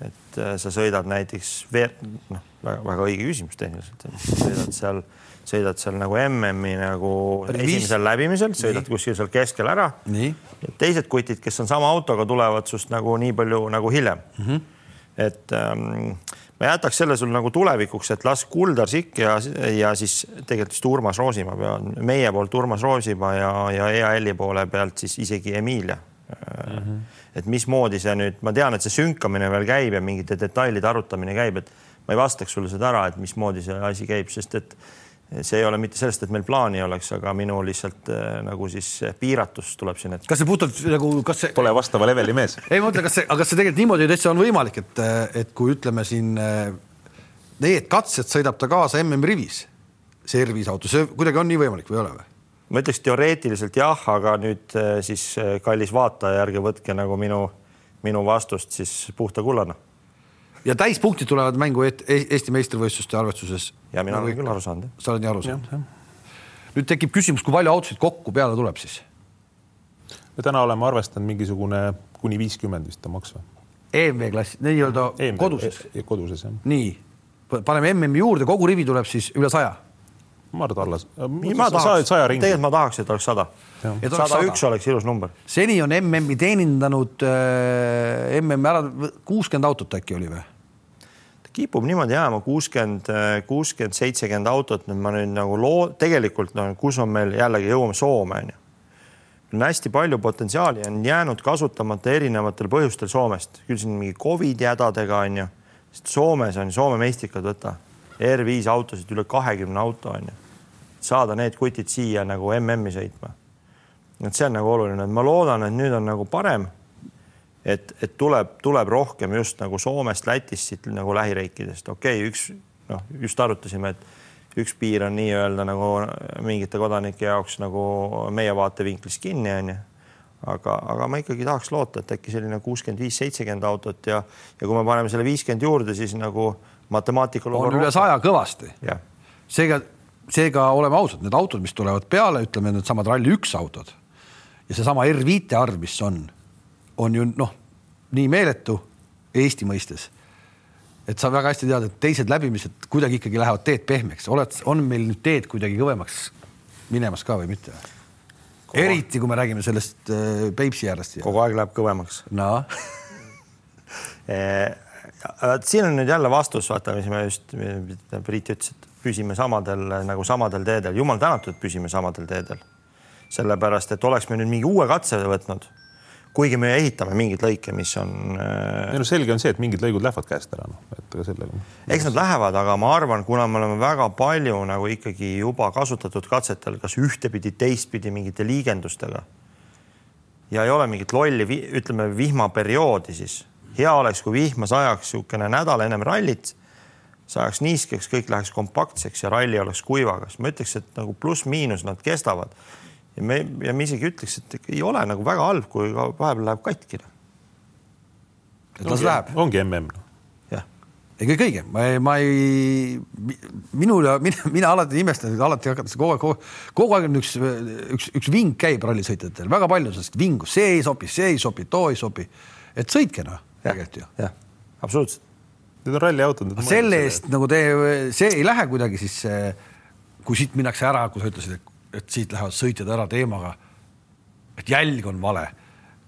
et äh, sa sõidad näiteks veer-, noh, väga-väga õige küsimus tehniliselt, sõidad seal, sõidad seal nagu MM-i nagu Rivis. esimesel läbimisel, sõidad nii. kuskil seal keskel ära. teised kutid, kes on sama autoga, tulevad sinust nagu nii palju nagu hiljem mm. -hmm. et ähm, ma jätaks selle sul nagu tulevikuks, et las Kuldar Sikk ja, ja siis tegelikult vist Urmas Roosimaa peavad, meie poolt Urmas Roosimaa ja, ja EAL-i poole pealt siis isegi Emilia mm. -hmm. Et mismoodi see nüüd, ma tean, et see sünkamine veel käib ja mingite detailide arutamine käib, et ma ei vastaks sulle seda ära, et mismoodi see asi käib, sest et see ei ole mitte sellest, et meil plaani oleks, aga minu lihtsalt äh, nagu siis piiratus tuleb siin ette. kas see puhtalt nagu, kas see? Pole vastava leveli mees. ei, ma mõtlen, kas see, aga kas see tegelikult niimoodi täitsa on võimalik, et, et kui ütleme siin äh, need katsed sõidab ta kaasa MM-rivis, see R5 auto, see kuidagi on nii võimalik või ei ole või? Ma ütleks teoreetiliselt jah, aga nüüd äh, siis kallis vaataja, ärge võtke nagu minu, minu vastust siis puhta kullana ja täispunktid tulevad mängu Eesti meistrivõistluste arvestuses. ja mina nagu olen küll aru saanud. sa oled nii aru saanud? nüüd tekib küsimus, kui palju autosid kokku peale tuleb siis? me täna oleme arvestanud mingisugune kuni viiskümmend vist on maks või? EMV klass, nii-öelda koduses. koduses jah. nii, paneme MM-i juurde, kogu rivi tuleb siis üle saja. Ma arvan, et alla. ma tahaks, tegelikult ma tahaks, et oleks sada. sada üks oleks ilus number. seni on MM-i teenindanud äh, MM ära, kuuskümmend autot äkki oli või? kipub niimoodi jääma kuuskümmend, kuuskümmend, seitsekümmend autot, nüüd ma nüüd nagu loo-, tegelikult no kus on meil jällegi jõuame Soome onju on hästi palju potentsiaali on jäänud kasutamata erinevatel põhjustel Soomest, küll siin mingi Covidi hädadega on ju, sest Soomes on Soome meistrikad, võta R5 autosid üle kahekümne auto on ju, saada need kutid siia nagu MM-i sõitma. et see on nagu oluline, et ma loodan, et nüüd on nagu parem. et, et tuleb, tuleb rohkem just nagu Soomest, Lätist, siit nagu lähiriikidest, okei okay,, üks noh, just arutasime, et üks piir on nii-öelda nagu mingite kodanike jaoks nagu meie vaatevinklist kinni, onju. aga, aga ma ikkagi tahaks loota, et äkki selline kuuskümmend viis, seitsekümmend autot ja, ja kui me paneme selle viiskümmend juurde, siis nagu matemaatika. on üle saja kõvasti. seega, seega oleme ausad, need autod, mis tulevad peale, ütleme needsamad Rally1 autod ja seesama R5 arv, mis on, on ju noh, nii meeletu Eesti mõistes et sa väga hästi tead, et teised läbimised kuidagi ikkagi lähevad teed pehmeks, oled, on meil nüüd teed kuidagi kõvemaks minemas ka või mitte? eriti kui me räägime sellest äh, Peipsi äärest. kogu aeg läheb kõvemaks. no eh, siin on nüüd jälle vastus, vaata, mis me just, Priit ütles, et püsime samadel nagu samadel teedel, jumal tänatud, püsime samadel teedel. sellepärast, et oleks me nüüd mingi uue katse võtnud kuigi me ehitame mingeid lõike, mis on. ei no selge on see, et mingid lõigud lähevad käest ära, noh, et ega sellega. eks nad lähevad, aga ma arvan, kuna me oleme väga palju nagu ikkagi juba kasutatud katsetel, kas ühtepidi, teistpidi mingite liigendustega. ja ei ole mingit lolli, ütleme vihmaperioodi, siis hea oleks, kui vihma sajaks niisugune nädal ennem rallit, sajaks niiskeks, kõik läheks kompaktseks ja ralli oleks kuivagas. ma ütleks, et nagu pluss-miinus nad kestavad ja me, ja me isegi ütleks, et ei ole nagu väga halb, kui vahepeal läheb katki. et las läheb. ongi mm. jah. ega kõige, ma ei, ma ei, minul ja mina, mina alati imestan, alati hakatakse kogu aeg, kogu, kogu aeg on üks, üks, üks ving käib rallisõitjatel, väga palju sellest vingu, see ei sobi, see ei sobi, too ei sobi. et sõitke noh, tegelikult ju. jah, absoluutselt. Need on ralliautod. selle eest nagu te, see ei lähe kuidagi siis, kui siit minnakse ära, kui sa ütlesid, et et siit lähevad sõitjad ära teemaga, et jälg on vale.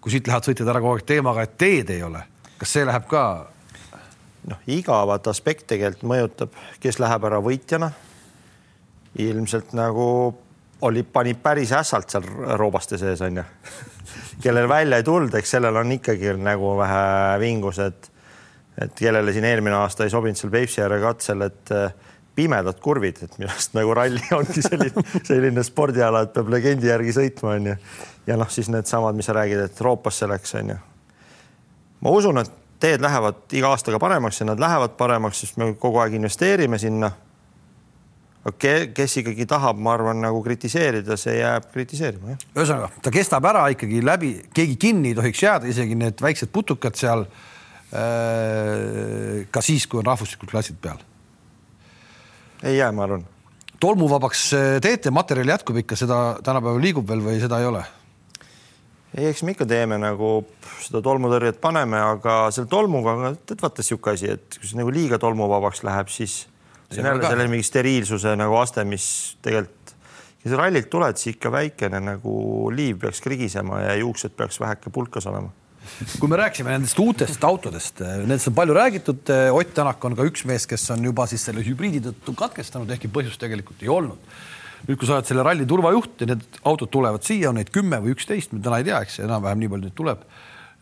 kui siit lähevad sõitjad ära kogu aeg teemaga, et teed ei ole, kas see läheb ka? noh, igavat aspekt tegelikult mõjutab, kes läheb ära võitjana. ilmselt nagu oli, pani päris ässalt seal roobaste sees onju kellel välja ei tulnud, eks sellel on ikkagi nagu vähe vingus, et kellele siin eelmine aasta ei sobinud seal Peipsi ääre katsel, et pimedad kurvid, et millest nagu ralli ongi selline, selline spordiala, et peab legendi järgi sõitma, onju. ja noh, siis needsamad, mis sa räägid, et Euroopasse läks, onju. ma usun, et teed lähevad iga aastaga paremaks ja nad lähevad paremaks, sest me kogu aeg investeerime sinna. Kes ikkagi tahab, ma arvan, nagu kritiseerida, see jääb kritiseerima, jah. ühesõnaga, ta kestab ära ikkagi läbi, keegi kinni ei tohiks jääda, isegi need väiksed putukad seal. Äh, ka siis, kui on rahvuslikud klassid peal ei jää, ma arvan. tolmuvabaks äh, teete, materjal jätkub ikka, seda tänapäeval liigub veel või seda ei ole? ei, eks me ikka teeme nagu seda tolmutõrjet paneme, aga selle tolmuga, tead vaata sihuke asi, et kui see nagu liiga tolmuvabaks läheb, siis see on jälle selle mingi steriilsuse nagu aste, mis tegelikult, kui sa rallilt tuled, siis ikka väikene nagu liiv peaks krigisema ja juuksed peaks väheke pulkas olema kui me rääkisime nendest uutest autodest, nendest on palju räägitud. Ott Tänak on ka üks mees, kes on juba siis selle hübriidi tõttu katkestanud, ehkki põhjust tegelikult ei olnud. nüüd, kui sa oled selle ralli turvajuht ja need autod tulevad siia, on neid kümme või üksteist, me täna ei tea, eks enam-vähem nii palju neid tuleb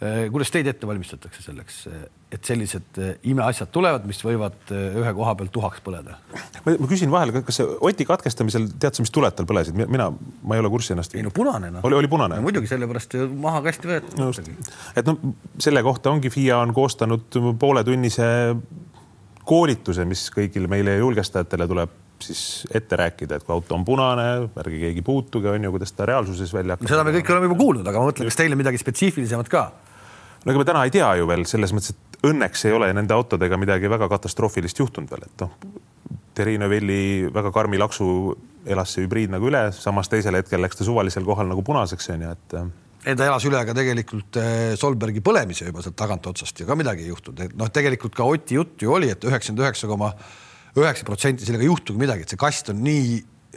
Eh, kuidas teid ette valmistatakse selleks, eh, et sellised eh, imeasjad tulevad, mis võivad ühe koha peal tuhaks põleda? ma küsin vahele, kas Oti katkestamisel tead sa, mis tuled tal põlesid, mina, ma ei ole kurssi ennast. ei no punane noh. oli, oli punane no,? muidugi sellepärast maha kasti võetud no,. et noh, selle kohta ongi FIA on koostanud pooletunnise koolituse, mis kõigile meile julgestajatele tuleb siis ette rääkida, et kui auto on punane, ärge keegi puutuge, on ju, kuidas ta reaalsuses välja hakkab. seda me kõik oleme juba kuulnud, aga ma mõtlen, kas teile midagi spetsiifilisemat ka? No ega me täna ei tea ju veel selles mõttes, et õnneks ei ole nende autodega midagi väga katastroofilist juhtunud veel, et noh, Terino Velli väga karmi laksu elas see hübriid nagu üle, samas teisel hetkel läks ta suvalisel kohal nagu punaseks onju, et ta elas üle ka tegelikult eh, Solbergi põlemise juba sealt tagantotsast ja ka midagi ei juhtunud, et noh, tegelikult ka Oti jutt ju oli, et üheksakümmend üheksa koma üheksa protsenti sellega ei juhtugi midagi, et see kast on nii,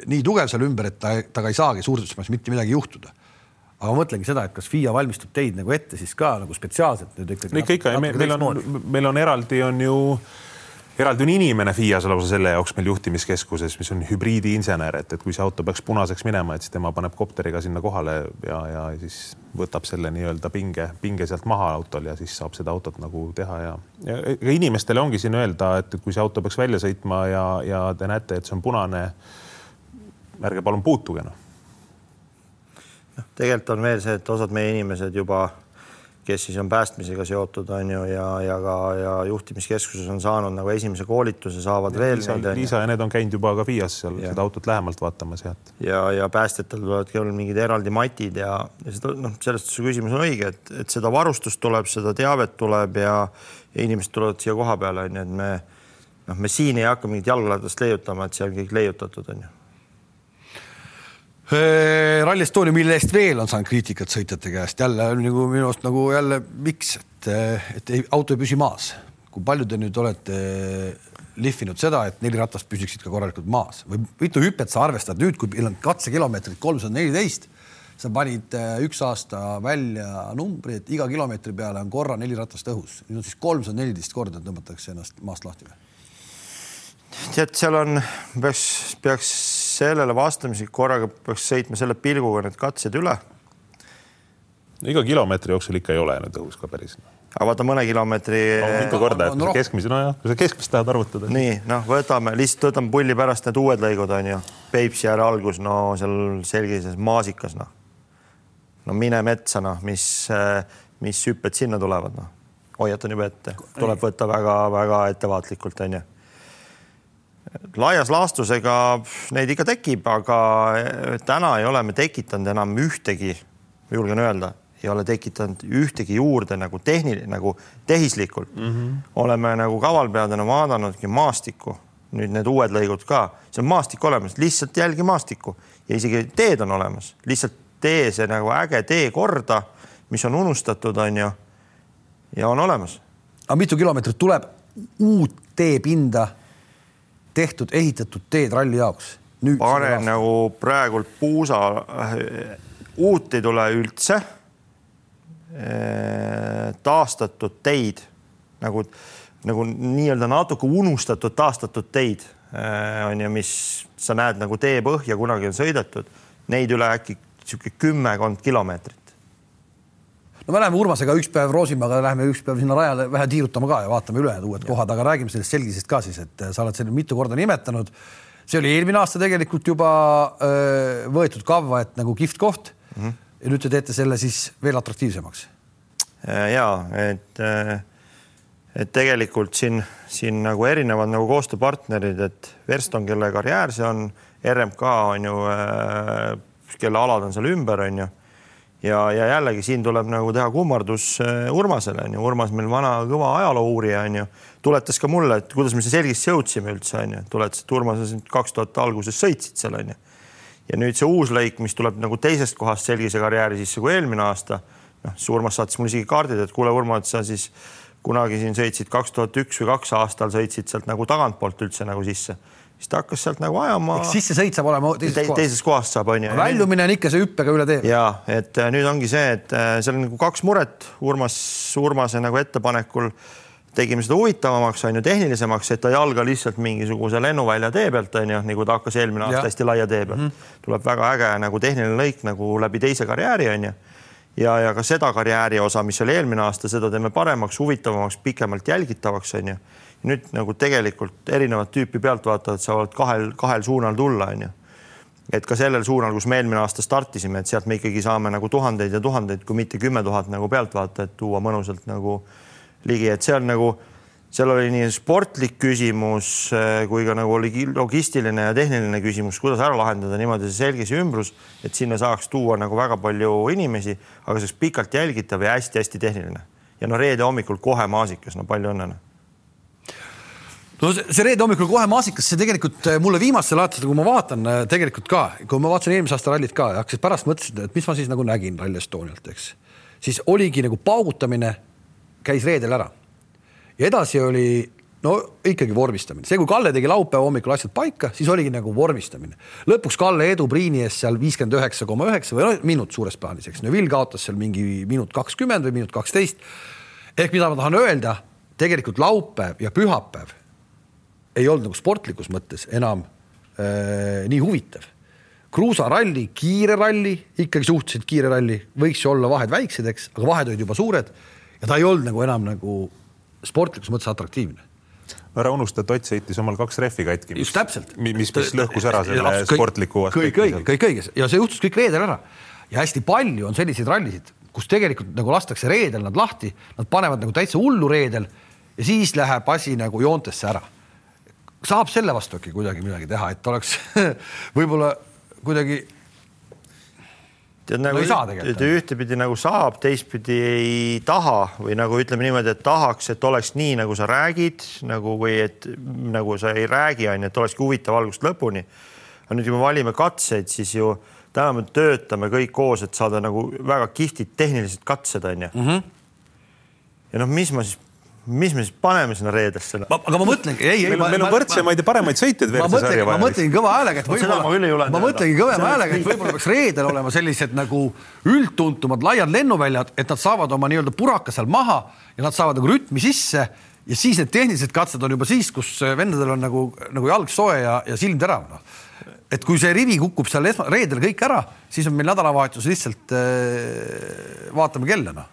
nii tugev seal ümber, et ta, temaga ei saagi suurtüsmas mitte midagi juhtuda aga ma mõtlengi seda, et kas FIA valmistub teid nagu ette siis ka nagu spetsiaalselt nüüd ikkagi. ikka, ikka, meil on, meil on eraldi on ju eraldi on inimene FIAs lausa selle jaoks meil juhtimiskeskuses, mis on hübriidinsener, et, et kui see auto peaks punaseks minema, et siis tema paneb kopteriga sinna kohale ja, ja siis võtab selle nii-öelda pinge, pinge sealt maha autol ja siis saab seda autot nagu teha ja, ja inimestele ongi siin öelda, et kui see auto peaks välja sõitma ja, ja te näete, et see on punane, ärge palun puutuge noh. Noh, tegelikult on veel see, et osad meie inimesed juba kes siis on päästmisega seotud, on ju, ja, ja ka ja juhtimiskeskuses on saanud nagu esimese koolituse, saavad ja veel. Liisa, Liisa ja need on käinud juba ka FIAs seal ja. seda autot lähemalt vaatamas ja. ja, ja päästjatel tulevad ka mingid eraldi matid ja, ja seda noh, sellest su küsimus on õige, et, et seda varustust tuleb, seda teavet tuleb ja, ja inimesed tulevad siia koha peale, on ju, et me noh, me siin ei hakka mingit jalgratast leiutama, et see on kõik leiutatud, on ju Rally Estonia, mille eest veel on saanud kriitikat sõitjate käest, jälle nagu minu arust nagu jälle miks, et, et ei, auto ei püsi maas. kui palju te nüüd olete lihvinud seda, et neli ratast püsiksid ka korralikult maas? Või mitu hüpet sa arvestad nüüd, kui meil on katsekilomeetrid kolmsada neliteist, sa panid äh, üks aasta välja numbri, et iga kilomeetri peale on korra neli ratast õhus, nüüd on siis kolmsada neliteist korda tõmmatakse ennast maast lahti või? tead, seal on, peaks, peaks sellele vastamiseks korraga peaks sõitma selle pilguga need katsed üle. iga kilomeetri jooksul ikka ei ole nüüd õhus ka päris. aga vaata mõne kilomeetri no,. mitu korda, et no, keskmise, nojah, kui sa keskmist tahad arvutada. nii noh, võtame lihtsalt võtame pulli pärast need uued lõigud on ju, Peipsi ääre algus, no seal selgises maasikas noh. no mine metsa noh, mis, mis hüpped sinna tulevad noh, hoiatan juba ette, tuleb võtta väga-väga ettevaatlikult on ju laias laastus, ega neid ikka tekib, aga eh, täna ei ole me tekitanud enam ühtegi, julgen öelda, ei ole tekitanud ühtegi juurde nagu tehniline, nagu tehislikult mm. -hmm. oleme nagu kavalpeadena vaadanudki maastikku, nüüd need uued lõigud ka, see on maastik olemas, lihtsalt jälgi maastikku ja isegi teed on olemas, lihtsalt tee see nagu äge tee korda, mis on unustatud, on ju. ja on olemas. aga mitu kilomeetrit tuleb uut teepinda tehtud, ehitatud teed ralli jaoks? panen nagu praegult puusa, äh, uut ei tule üldse. Äh, taastatud teid nagu, nagu nii-öelda natuke unustatud taastatud teid äh, on ju, mis sa näed nagu teepõhja kunagi on sõidetud, neid üle äkki sihuke kümmekond kilomeetrit no me läheme Urmasega üks päev Roosimäega, läheme üks päev sinna rajale vähe tiirutama ka ja vaatame üle need uued ja. kohad, aga räägime sellest selgisest ka siis, et sa oled seda mitu korda nimetanud. see oli eelmine aasta tegelikult juba öö, võetud kavva, et nagu kihvt koht mm. -hmm. ja nüüd te teete selle siis veel atraktiivsemaks. ja et, et tegelikult siin, siin nagu erinevad nagu koostööpartnerid, et Verston, kelle karjäär see on, RMK on ju, kelle alad on seal ümber, on ju ja, ja jällegi siin tuleb nagu teha kummardus äh, Urmasele on ju, Urmas meil vana kõva ajaloo uurija on ju, tuletas ka mulle, et kuidas me selgesse jõudsime üldse on ju, tuletas, et Urmas kaks tuhat alguses sõitsid seal on ju. ja nüüd see uus lõik, mis tuleb nagu teisest kohast selgise karjääri sisse kui eelmine aasta, noh, siis Urmas saatis mulle isegi kaardid, et kuule, Urmas, sa siis kunagi siin sõitsid kaks tuhat üks või kaks aastal sõitsid sealt nagu tagantpoolt üldse nagu sisse siis ta hakkas sealt nagu ajama. sissesõit saab olema teises te, kohas. teises kohas saab, onju. väljumine on ikka see hüppega üle tee. ja et äh, nüüd ongi see, et äh, seal on nagu kaks muret Urmas, Urmase nagu ettepanekul tegime seda huvitavamaks, on ju, tehnilisemaks, et ta ei alga lihtsalt mingisuguse lennuvälja tee pealt, on ju, nagu ta hakkas eelmine aasta hästi laia tee pealt mm. -hmm. tuleb väga äge nagu tehniline lõik nagu läbi teise karjääri, on ju. ja, ja ka seda karjääri osa, mis oli eelmine aasta, seda teeme paremaks, huvitavamaks, pikemalt jälgitavaks, on ju nüüd nagu tegelikult erinevat tüüpi pealtvaatajad saavad kahel, kahel suunal tulla, onju. et ka sellel suunal, kus me eelmine aasta startisime, et sealt me ikkagi saame nagu tuhandeid ja tuhandeid, kui mitte kümme tuhat nagu pealtvaatajat tuua mõnusalt nagu ligi, et see on nagu, seal oli nii sportlik küsimus eh, kui ka nagu logistiline ja tehniline küsimus, kuidas ära lahendada niimoodi see selgise ümbrus, et sinna saaks tuua nagu väga palju inimesi, aga see oleks pikalt jälgitav ja hästi-hästi tehniline. ja no reede hommikul kohe maasikas, no palju õnne noh no see, reede hommikul kohe maasikas, see tegelikult äh, mulle viimastel aastatel, kui ma vaatan äh, tegelikult ka, kui ma vaatasin eelmise aasta rallit ka hakkasin pärast mõtlesin, et mis ma siis nagu nägin Rally Estonialt, eks. siis oligi nagu paugutamine käis reedel ära. ja edasi oli no ikkagi vormistamine, see, kui Kalle tegi laupäeva hommikul asjad paika, siis oligi nagu vormistamine. lõpuks Kalle edu Priini ees seal viiskümmend üheksa koma üheksa või no minut suures plaanis, eks. Neville kaotas seal mingi minut kakskümmend või minut kaksteist. ehk mida ma tahan öelda, tegelikult laupäev ja pühapäev ei olnud nagu sportlikus mõttes enam äh, nii huvitav. kruusaralli, kiire ralli, ikkagi suhteliselt kiire ralli, võiks ju olla vahed väiksed, eks, aga vahed olid juba suured ja ta ei olnud nagu enam nagu sportlikus mõttes atraktiivne ära unusta, et Ott sõitis omal kaks rehvi katki. just täpselt. mis, mis lõhkus ära selle kõik, sportliku aspekti. kõik, kõik, kõik õiges ja see juhtus kõik reedel ära. ja hästi palju on selliseid rallisid, kus tegelikult nagu lastakse reedel nad lahti, nad panevad nagu täitsa hullu reedel ja siis läheb asi nagu joontesse ära saab selle vastu äkki kuidagi midagi teha, et oleks võib-olla kuidagi tead nagu no üht, ühtepidi nagu saab, teistpidi ei taha või nagu ütleme niimoodi, et tahaks, et oleks nii, nagu sa räägid nagu või et nagu sa ei räägi, on ju, et olekski huvitav algusest lõpuni. aga nüüd, kui me valime katseid, siis ju täna me töötame kõik koos, et saada nagu väga kihvtid tehnilised katsed, on ju mm. -hmm. ja noh, mis ma siis mis me siis paneme sinna reedesse? aga ma mõtlengi, ei, ei. meil on võrdsemaid ja paremaid sõitjaid WRC sarja vaja. ma mõtlengi kõva häälega, et võib-olla, ma mõtlengi kõvema häälega, et võib-olla peaks reedel olema sellised nagu üldtuntumad laiad lennuväljad, et nad saavad oma nii-öelda puraka seal maha ja nad saavad nagu rütmi sisse ja siis need tehnilised katsed on juba siis, kus vendadel on nagu, nagu jalg soe ja, ja silm terav, noh et kui see rivi kukub seal esma, reedel kõik ära, siis on meil nädalavahetus lihtsalt äh, vaatame kella, noh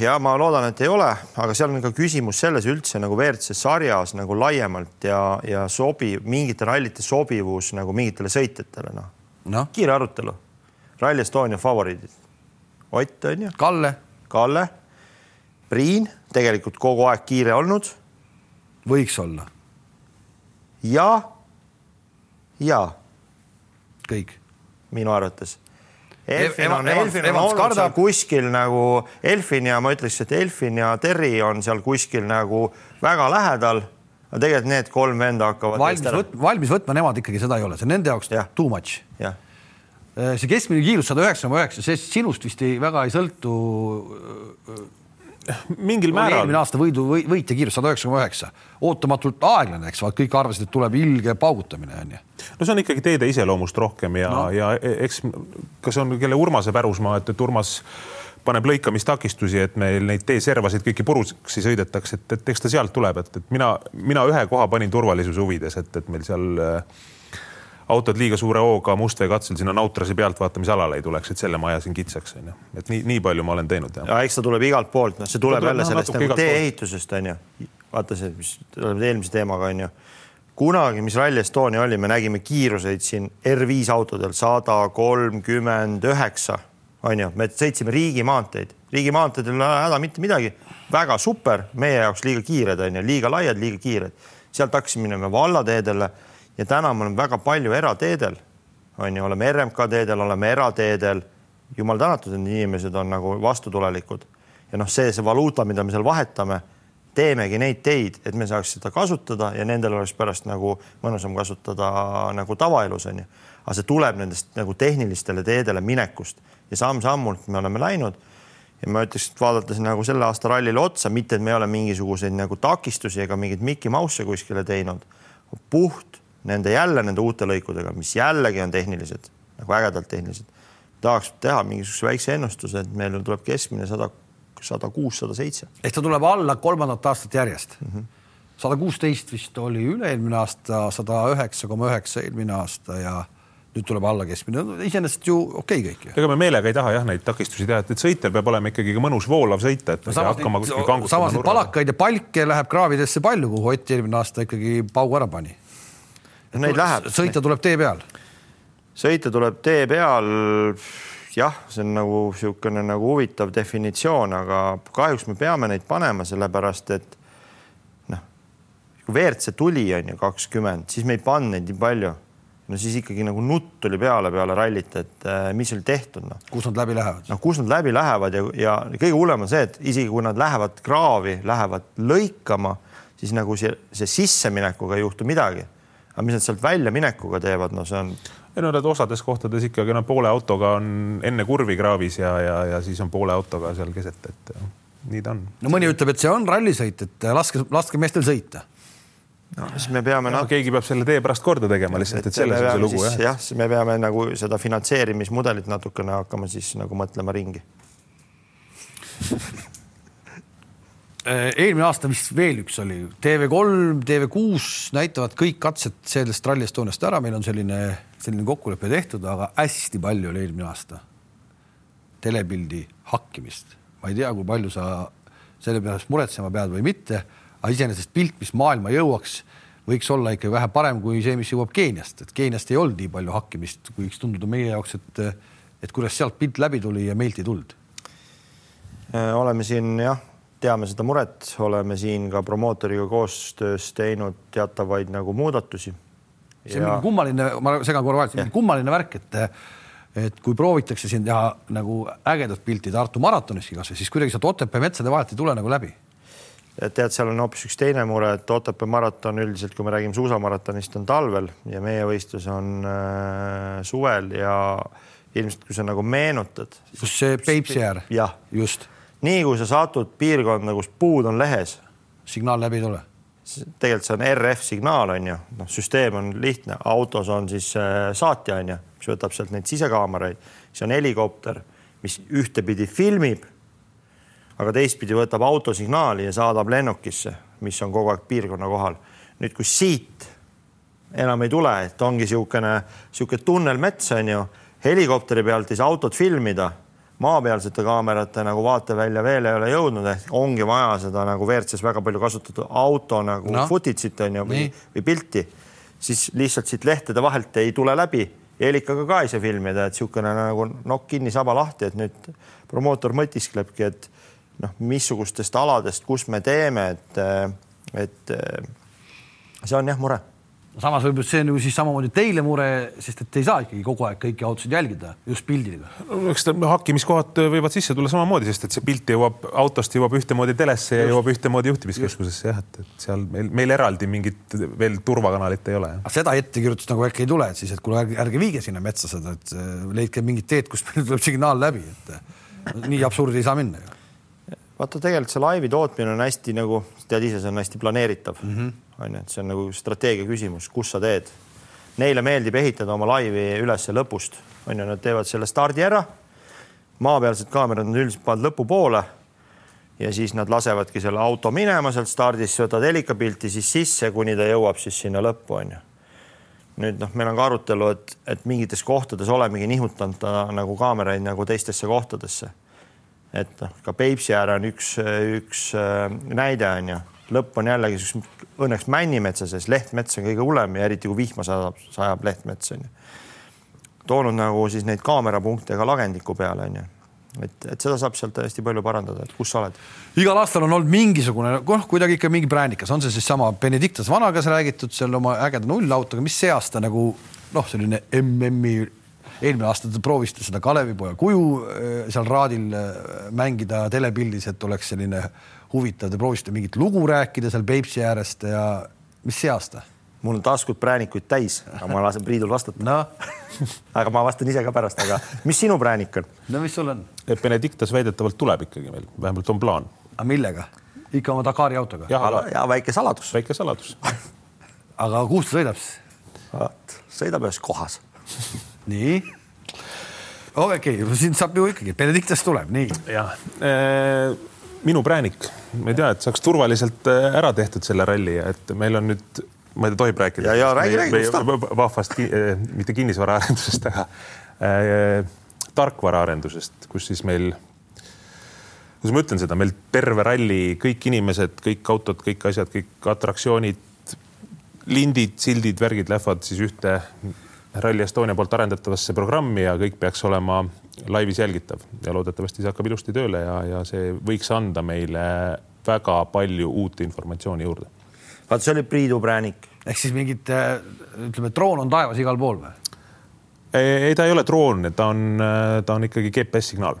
ja ma loodan, et ei ole, aga seal on ka küsimus selles üldse nagu WRC sarjas nagu laiemalt ja, ja sobiv mingite rallite sobivus nagu mingitele sõitjatele noh no.. kiire arutelu. Rally Estonia favoriidid. Ott on ju. Kalle. Kalle. Priin tegelikult kogu aeg kiire olnud. võiks olla. ja, ja. kõik. minu arvates Elfin on, Elfin on olnud kardab. seal kuskil nagu Elfin ja ma ütleks, et Elfin ja Terri on seal kuskil nagu väga lähedal. aga tegelikult need kolm venda hakkavad. valmis võtma, valmis võtma nemad ikkagi seda ei ole, see on nende jaoks ja. too much. Äh, see keskmine kiirus sada üheksa koma üheksa, see sinust vist ei, väga ei sõltu mingil määral. eelmine aasta võidu või, võitja kiirus sada üheksa koma üheksa, ootamatult aeglane, eks, vaat kõik arvasid, et tuleb ilge paugutamine onju. no see on ikkagi teede iseloomust rohkem ja no., ja e-, eks kas on kelle Urmase pärusmaa, et, et Urmas paneb lõikamistakistusi, et meil neid teeservasid kõiki puruksi sõidetaks, et, et eks ta sealt tuleb, et, et mina, mina ühe koha panin turvalisuse huvides, et, et meil seal äh, autod liiga suure hooga Mustvee katsel sinna Nautrasi pealtvaatamisalale ei tuleks, et selle ma ajasin kitsaks, onju. et nii, nii palju ma olen teinud. ja eks ta tuleb igalt poolt, noh, see tuleb, tuleb jälle sellest nagu tee-ehitusest onju. vaata see, mis eelmise teemaga onju. kunagi, mis Rally Estonia oli, me nägime kiiruseid siin R5 autodel sada kolmkümmend üheksa, onju, me sõitsime riigimaanteid, riigimaanteedel ei ole häda mitte midagi, väga super, meie jaoks liiga kiired onju, liiga laiad, liiga kiired. sealt hakkasime minema vallateedele ja täna me oleme väga palju erateedel, on ju, oleme RMK teedel, oleme erateedel. jumal tänatud, et inimesed on nagu vastutulelikud ja noh, see, see valuuta, mida me seal vahetame, teemegi neid teid, et me saaks seda kasutada ja nendel oleks pärast nagu mõnusam kasutada nagu tavaelus on ju. aga see tuleb nendest nagu tehnilistele teedele minekust ja samm-sammult me oleme läinud ja ma ütleks, et vaadates nagu selle aasta rallile otsa, mitte et me ei ole mingisuguseid nagu takistusi ega mingeid Mickey Mouse'e kuskile teinud, puht nende jälle nende uute lõikudega, mis jällegi on tehnilised, nagu ägedalt tehnilised. tahaks teha mingisuguse väikse ennustuse, et meil tuleb keskmine sada, sada kuus, sada seitse. ehk ta tuleb alla kolmandat aastat järjest mm. -hmm sada kuusteist vist oli üle-eelmine aasta, sada üheksa koma üheksa eelmine aasta ja nüüd tuleb alla keskmine, iseenesest ju okei okay kõik. ega me meelega ei taha jah neid takistusi teha, et, et sõitjal peab olema ikkagi ka mõnus voolav sõita, et no, samas, hakkama kuskil kangutama. samas neid palakaid ja palke läheb kraavidesse palju, kuhu Ott eelmine aasta ikkagi paugu ära pani Neid läheb. sõita tuleb tee peal. sõita tuleb tee peal. jah, see on nagu niisugune nagu huvitav definitsioon, aga kahjuks me peame neid panema, sellepärast et noh, kui WRC tuli, on ju kakskümmend, siis me ei pannud neid nii palju no siis ikkagi nagu nutt tuli peale peale rallit, et äh, mis oli tehtud, noh. kus nad läbi lähevad? noh, kus nad läbi lähevad ja, ja kõige hullem on see, et isegi kui nad lähevad kraavi, lähevad lõikama siis nagu see, see sisseminekuga ei juhtu midagi. Aga mis nad sealt väljaminekuga teevad, no see on. ei no nad osades kohtades ikkagi no poole autoga on enne kurvi kraavis ja, ja, ja siis on poole autoga seal keset, et nii ta on. no mõni ütleb, et see on rallisõit, et laske, laske meestel sõita no siis me peame no, keegi peab selle tee pärast korda tegema lihtsalt, et selles on see lugu jah. jah, siis me peame nagu seda finantseerimismudelit natukene hakkama siis nagu mõtlema ringi eelmine aasta vist veel üks oli TV3, TV6 näitavad kõik katsed sellest Rally Estoniast ära, meil on selline, selline kokkulepe tehtud, aga hästi palju oli eelmine aasta telepildi hakkimist. ma ei tea, kui palju sa selle pärast muretsema pead või mitte, aga iseenesest pilt, mis maailma jõuaks, võiks olla ikka vähe parem kui see, mis jõuab Keeniast, et Keeniast ei olnud nii palju hakkimist, võiks tunduda meie jaoks, et et kuidas sealt pilt läbi tuli ja meilt ei tulnud. Äh, oleme siin jah teame seda muret, oleme siin ka promootoriga koostöös teinud teatavaid nagu muudatusi. see on ja... mingi kummaline, ma segan korra vahele, kummaline värk, et et kui proovitakse siin teha nagu ägedat pilti Tartu maratoniski kasvõi, siis kuidagi sealt Otepää metsade vahelt ei tule nagu läbi. tead, seal on hoopis üks teine mure, et Otepää maraton üldiselt, kui me räägime suusamaratonist, on talvel ja meie võistlus on äh, suvel ja ilmselt, kui sa nagu meenutad. kus see Peipsi äär? just nii kui sa satud piirkonda, kus puud on lehes. signaal läbi ei tule? tegelikult see on RF signaal on ju, noh, süsteem on lihtne, autos on siis äh, saatja on ju, mis võtab sealt neid sisekaameraid, siis on helikopter, mis ühtepidi filmib, aga teistpidi võtab autosignaali ja saadab lennukisse, mis on kogu aeg piirkonna kohal. nüüd, kui siit enam ei tule, et ongi niisugune, niisugune tunnel mets on ju, helikopteri pealt siis autot filmida maapealsete kaamerate nagu vaatevälja veel ei ole jõudnud, ehk ongi vaja seda nagu WRC-s väga palju kasutatud auto nagu no. footage'it on ju või, või pilti, siis lihtsalt siit lehtede vahelt ei tule läbi. Eelikaga ka ei saa filmida, et niisugune nagu nokk kinni, saba lahti, et nüüd promootor mõtisklebki, et noh, missugustest aladest, kus me teeme, et, et see on jah mure samas võib-olla see on ju siis samamoodi teile mure, sest et ei saa ikkagi kogu aeg kõiki autosid jälgida just pildidega. eks hakkimiskohad võivad sisse tulla samamoodi, sest et see pilt jõuab autost jõuab ühtemoodi telesse ja just. jõuab ühtemoodi juhtimiskeskusesse jah, et, et seal meil, meil eraldi mingit veel turvakanalit ei ole. seda ettekirjutust nagu äkki ei tule, et siis, et kuule, ärge, ärge viige sinna metsa seda, et äh, leidke mingid teed, kus meil tuleb signaal läbi, et äh, nii absurdi ei saa minna ju vaata, tegelikult see laivi tootmine on hästi nagu, tead ise, see on hästi planeeritav mm. -hmm on ju, et see on nagu strateegia küsimus, kus sa teed. Neile meeldib ehitada oma laivi üles lõpust, on ju, nad teevad selle stardi ära. maapealsed kaamerad on üldiselt pannud lõpupoole ja siis nad lasevadki selle auto minema sealt stardist, võtad helikapilti siis sisse, kuni ta jõuab siis sinna lõppu, on ju. nüüd noh, meil on ka arutelu, et, et mingites kohtades olemegi nihutanud ta nagu kaameraid nagu teistesse kohtadesse. Et noh, ka Peipsi äär on üks, üks äh, näide on ju lõpp on jällegi õnneks männimetsa sees, lehtmets on kõige hullem ja eriti kui vihma sajab, sajab lehtmets on ju. toonud nagu siis neid kaamerapunkte ka lagendiku peale on ju et, et seda saab sealt hästi palju parandada, et kus sa oled. igal aastal on olnud mingisugune, noh, kuidagi ikka mingi brändikas, on see siis sama Benedictus Vanagas räägitud seal oma ägeda nullautoga, mis see aasta nagu noh, selline MM-i eelmine aasta te proovisite seda Kalevipoja kuju äh, seal raadil äh, mängida telepildis, et oleks selline huvitav, te proovisite mingit lugu rääkida seal Peipsi äärest ja mis see aasta? mul on taskud präänikuid täis, aga ma lasen Priidul vastata no. aga ma vastan ise ka pärast, aga mis sinu präänik on? no mis sul on? Benedictus väidetavalt tuleb ikkagi veel, vähemalt on plaan. aga millega? ikka oma Dakari autoga? ja, ja väike saladus. väike saladus aga kus ta sõidab siis? sõidab ühes kohas nii okei okay,, siin saab ju ikkagi, Benedictus tuleb, nii. jah minu präänik, ma ei tea, et saaks turvaliselt äh, ära tehtud selle ralli et meil on nüüd, ma ei tea, tohib rääkida. ja, ja räägi, räägi. vahvast, äh, mitte kinnisvaraarendusest, aga äh, tarkvaraarendusest, kus siis meil, kuidas ma ütlen seda, meil terve ralli, kõik inimesed, kõik autod, kõik asjad, kõik atraktsioonid, lindid, sildid, värgid lähevad siis ühte Rally Estonia poolt arendatavasse programmi ja kõik peaks olema laivis jälgitav ja loodetavasti see hakkab ilusti tööle ja, ja see võiks anda meile väga palju uut informatsiooni juurde. vaat see oli Priidu präänik. ehk siis mingit, äh, ütleme, droon on taevas igal pool või? ei, ta ei ole droon, ta on, ta on ikkagi GPS-signaal.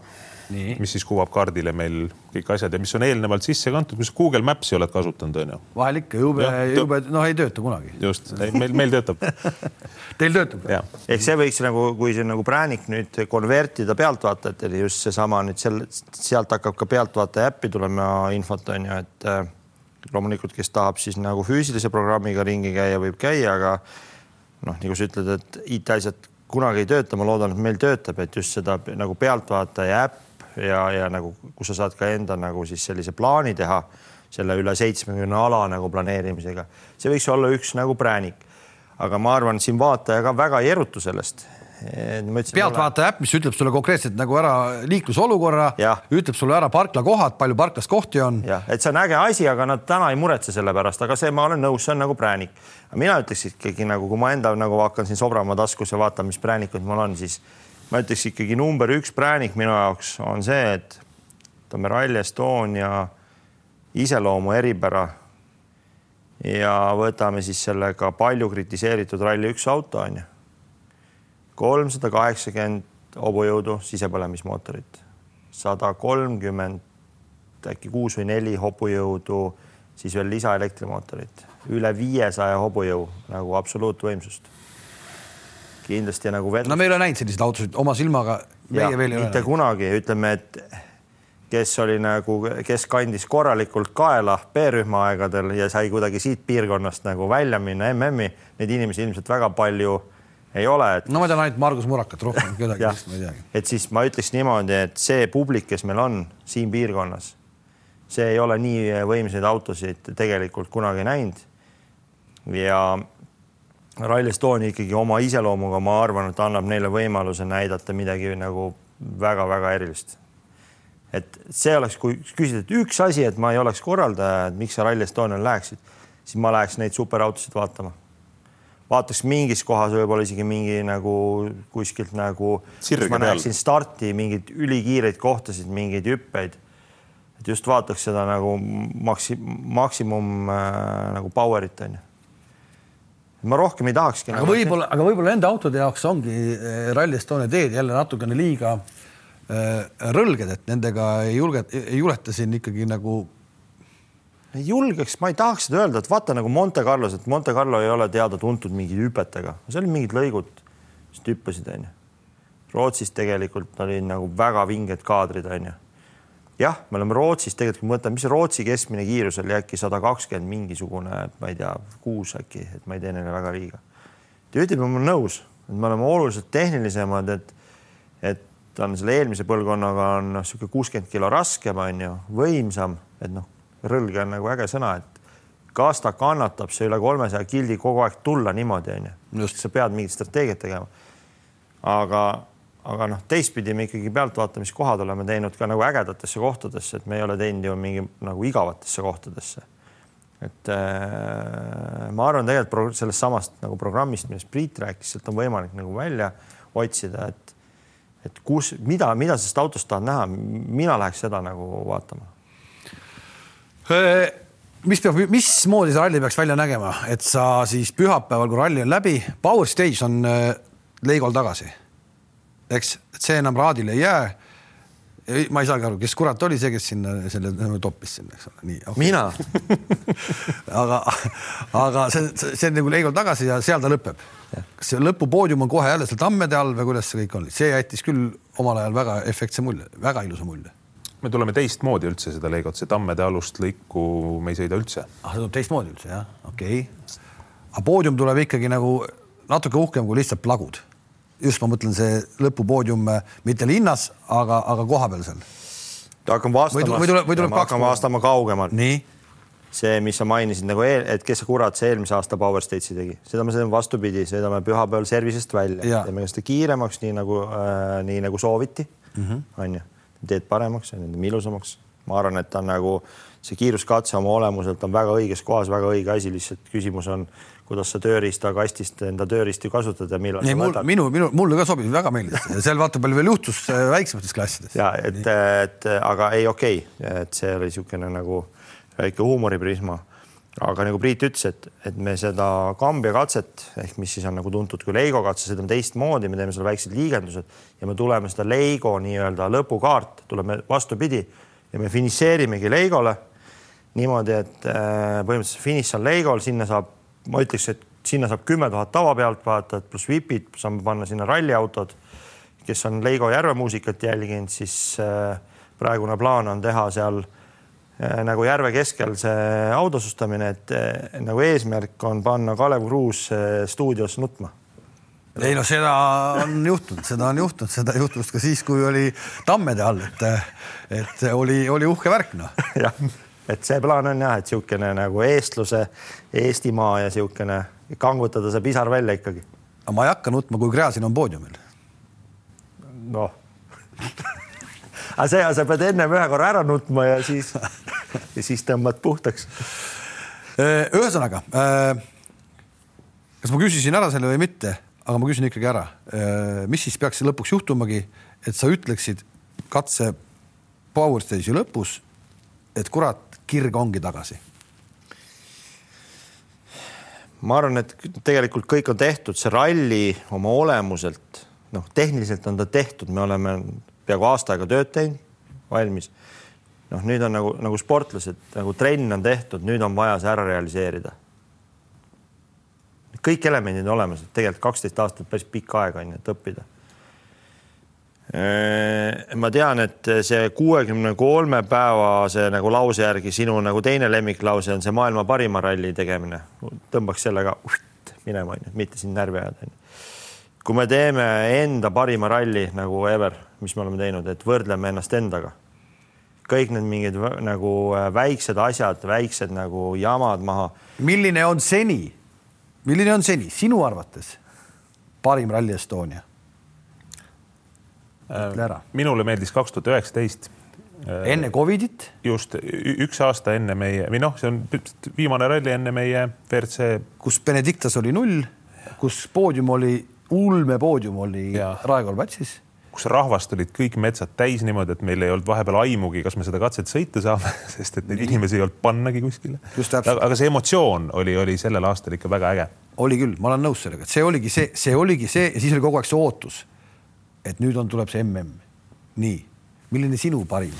Mis siis kuvab kaardile meil kõik asjad ja mis on eelnevalt sisse kantud, mis Google Maps'i oled kasutanud, onju. vahel ikka jube, jube, noh, ei tööta kunagi. just, meil, meil töötab Teil töötab? ehk see võiks nagu, kui see nagu präänik nüüd konvertida pealtvaatajatele, just seesama nüüd seal, sealt hakkab ka pealtvaataja äppi tulema infot on ju, et äh, loomulikult, kes tahab siis nagu füüsilise programmiga ringi käia, võib käia, aga noh, nagu sa ütled, et IT-asjad kunagi ei tööta, ma loodan, et meil töötab, et just seda nagu pealtvaataja äpp ja, ja nagu, kus sa saad ka enda nagu siis sellise plaani teha selle üle seitsmekümne ala nagu planeerimisega, see võiks olla üks nagu präänik. aga ma arvan, siin vaataja ka väga ei erutu sellest pealtvaataja äpp, mis ütleb sulle konkreetselt nagu ära liiklusolukorra, ütleb sulle ära parklakohad, palju parklas kohti on. jah, et see on äge asi, aga nad täna ei muretse selle pärast, aga see, ma olen nõus, see on nagu präänik. mina ütleks ikkagi nagu, kui ma enda nagu hakkan siin sobrama taskus ja vaatan, mis präänikud mul on, siis ma ütleks ikkagi number üks präänik minu jaoks on see, et ütleme Rally Estonia iseloomu eripära. ja võtame siis sellega palju kritiseeritud Rally1 auto on ju. kolmsada kaheksakümmend hobujõudu sisepõlemismootorit, sada kolmkümmend äkki kuus või neli hobujõudu, siis veel lisaelektrimootorit, üle viiesaja hobujõu nagu absoluutvõimsust kindlasti nagu vedlus. no me ei ole näinud selliseid autosid oma silmaga. meie veel ei ole. mitte kunagi, ütleme, et kes oli nagu, kes kandis korralikult kaela B-rühma aegadel ja sai kuidagi siit piirkonnast nagu välja minna MM-i, neid inimesi ilmselt väga palju ei ole et.... no ma tean ainult Margus Murakat, rohkem kedagi vist ma ei teagi. et siis ma ütleks niimoodi, et see publik, kes meil on siin piirkonnas, see ei ole nii võimsaid autosid tegelikult kunagi näinud. ja Rally Estonia ikkagi oma iseloomuga, ma arvan, et annab neile võimaluse näidata midagi nagu väga-väga erilist. et see oleks, kui küsida, et üks asi, et ma ei oleks korraldaja, et miks sa Rally Estonial läheksid, siis ma läheks neid superautosid vaatama. vaataks mingis kohas võib-olla isegi mingi nagu kuskilt nagu, ma näeksin starti mingeid ülikiireid kohtasid, mingeid hüppeid. et just vaataks seda nagu maksi-, maksimum äh, nagu power'it on ju ma rohkem ei tahakski. aga võib-olla, aga võib-olla nende autode jaoks ongi eh, Rally Estonia teed jälle natukene liiga äh, rõlged, et nendega ei julge, ei juleta siin ikkagi nagu. ei julgeks, ma ei tahaks seda öelda, et vaata nagu Monte Carlos, et Monte Carlo ei ole teada-tuntud mingi hüpetega, seal olid mingid lõigud, mis hüppasid, onju. Rootsis tegelikult olid nagu väga vinged kaadrid, onju jah, me oleme Rootsis tegelikult, kui ma mõtlen, mis Rootsi keskmine kiirus oli äkki sada kakskümmend mingisugune, ma ei tea, kuus äkki, et ma ei tee neile väga liiga. ta ütleb, ma olen nõus, et me oleme oluliselt tehnilisemad, et, et ta on selle eelmise põlvkonnaga on noh, niisugune kuuskümmend kilo raskem, on ju, võimsam, et noh, rõlge on nagu äge sõna, et kas ta kannatab see üle kolmesaja kildi kogu aeg tulla niimoodi, on ju. sa pead mingit strateegiat tegema. aga aga noh, teistpidi me ikkagi pealtvaatamiskohad oleme teinud ka nagu ägedatesse kohtadesse, et me ei ole teinud ju mingi nagu igavatesse kohtadesse. et äh, ma arvan tegelikult sellest samast nagu programmist, millest Priit rääkis, sealt on võimalik nagu välja otsida, et et kus, mida, mida sellest autost tahad näha, mina läheks seda nagu vaatama. mis peab, mismoodi see ralli peaks välja nägema, et sa siis pühapäeval, kui ralli on läbi, Power Stage on Leigol tagasi eks, see enam raadile ei jää. ma ei saagi aru, kes kurat oli see, kes sinna selle toppis sinna, eks ole, nii okay.. mina. Aga, aga see, see, see on nagu Leigol tagasi ja seal ta lõpeb. kas see lõpupoodium on kohe jälle seal tammede all või kuidas see kõik on, see jättis küll omal ajal väga efektse mulje, väga ilusa mulje. Me tuleme teistmoodi üldse seda Leigot, see tammede alust lõiku me ei sõida üldse. ah, see tuleb teistmoodi üldse jah, okei. Okay.. aga poodium tuleb ikkagi nagu natuke uhkem kui lihtsalt plagud just ma mõtlen see lõpupoodium mitte linnas, aga, aga kohapeal seal. hakkan vastama, või tuleb, või tuleb ma hakkan vastama kaugemalt. nii see, mis sa mainisid nagu, eel, et kes kurat see eelmise aasta Power State'i tegi, seda me sõidame vastupidi, sõidame pühapäeval service'ist välja, teeme seda kiiremaks, nii nagu äh,, nii nagu sooviti mm, -hmm. on ju, teed paremaks, ilusamaks. ma arvan, et ta on nagu see kiiruskatse oma olemuselt on väga õiges kohas, väga õige asi, lihtsalt küsimus on kuidas sa tööriistakastist enda tööriistu kasutad ja millal ei, mul, minu, minu, mulle ka sobib, väga meeldis seal vaata palju veel juhtus äh, väiksemates klassides. ja et, et aga ei, okei okay., et see oli niisugune nagu väike huumoriprisma. aga nagu Priit ütles, et, et me seda Kambja katset ehk mis siis on nagu tuntud kui Leigo katse, seda on teistmoodi, me teeme seal väiksed liigendused ja me tuleme seda Leigo nii-öelda lõpukaart, tuleme vastupidi ja me finišeerimegi Leigole niimoodi, et äh, põhimõtteliselt finiš on Leigol, sinna saab, ma ütleks, et sinna saab kümme tuhat tavapealtvaatajat pluss vipid, saame panna sinna ralliautod, kes on Leigo järvemuusikat jälginud, siis äh, praegune plaan on teha seal äh, nagu järve keskel see autosustamine, et nagu eesmärk on panna Kalev Kruus stuudios nutma. ei no seda on juhtunud, seda on juhtunud, seda juhtus ka siis, kui oli Tammede all, et, et oli, oli uhke värk noh. et see plaan on jah, et niisugune nagu eestluse, Eestimaa ja niisugune kangutada see pisar välja ikkagi. aga ma ei hakka nutma, kui Gräzin on poodiumil. noh aga see, sa pead ennem ühe korra ära nutma ja siis, ja siis tõmbad puhtaks. Ühesõnaga, kas ma küsisin ära selle või mitte, aga ma küsin ikkagi ära. Mis siis peaks lõpuks juhtumagi, et sa ütleksid katse Power Stage'i lõpus, et kurat, kirg ongi tagasi ma arvan, et tegelikult kõik on tehtud, see ralli oma olemuselt, noh, tehniliselt on ta tehtud, me oleme peaaegu aasta aega tööd teinud, valmis. noh, nüüd on nagu, nagu sportlased, nagu trenn on tehtud, nüüd on vaja see ära realiseerida. kõik elemendid on olemas, et tegelikult kaksteist aastat päris pikk aeg on ju, et õppida. Ma tean, et see kuuekümne kolme päevase nagu lause järgi sinu nagu teine lemmiklause on see maailma parima ralli tegemine. tõmbaks sellega minema, onju, mitte sind närvi ajada, kui me teeme enda parima ralli nagu ever, mis me oleme teinud, et võrdleme ennast endaga. kõik need mingid nagu äh, väiksed asjad, väiksed nagu jamad maha. milline on seni, milline on seni sinu arvates parim Rally Estonia? Ütle ära. minule meeldis kaks tuhat üheksateist enne Covidit? just üks aasta enne meie või noh, see on viimane ralli enne meie WRC. kus Benedictas oli null, kus poodium oli ulme poodium oli Raekoja platsis kus rahvast olid kõik metsad täis niimoodi, et meil ei olnud vahepeal aimugi, kas me seda katset sõita saame, sest et neid inimesi ei olnud pannagi kuskile. aga, aga see emotsioon oli, oli sellel aastal ikka väga äge. oli küll, ma olen nõus sellega, et see oligi see, see oligi see ja siis oli kogu aeg see ootus, et nüüd on, tuleb see mm. nii, milline sinu parim?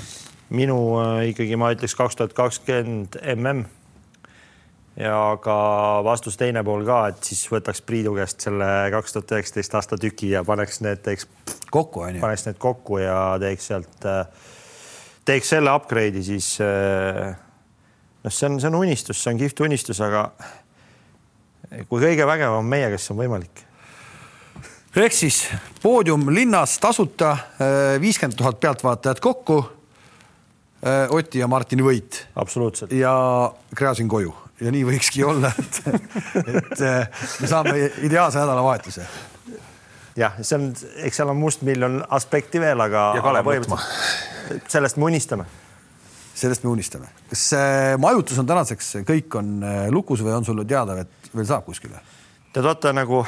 minu äh, ikkagi ma ütleks kaks tuhat kakskümmend mm ja ka vastus teine pool ka, et siis võtaks Priidu käest selle kaks tuhat üheksateist aasta tüki ja paneks need, teeks kokku, onju. paneks need kokku ja teeks sealt, teeks selle upgrade'i siis. noh, see on, see on unistus, see on kihvt unistus, aga kui kõige vägevam meie, kes on võimalik. Ehk siis poodium linnas tasuta, viiskümmend tuhat pealtvaatajat kokku. Oti ja Martini võit. absoluutselt. ja Gräzin koju ja nii võikski olla, et, et äh, me saame ideaalse nädalavahetuse. jah, see on, eks seal on mustmiljon aspekti veel, aga. ja Kalev Lutma. sellest me unistame. sellest me unistame. kas majutus on tänaseks, kõik on lukus või on sulle teada, et veel saab kuskile? Tead, vaata nagu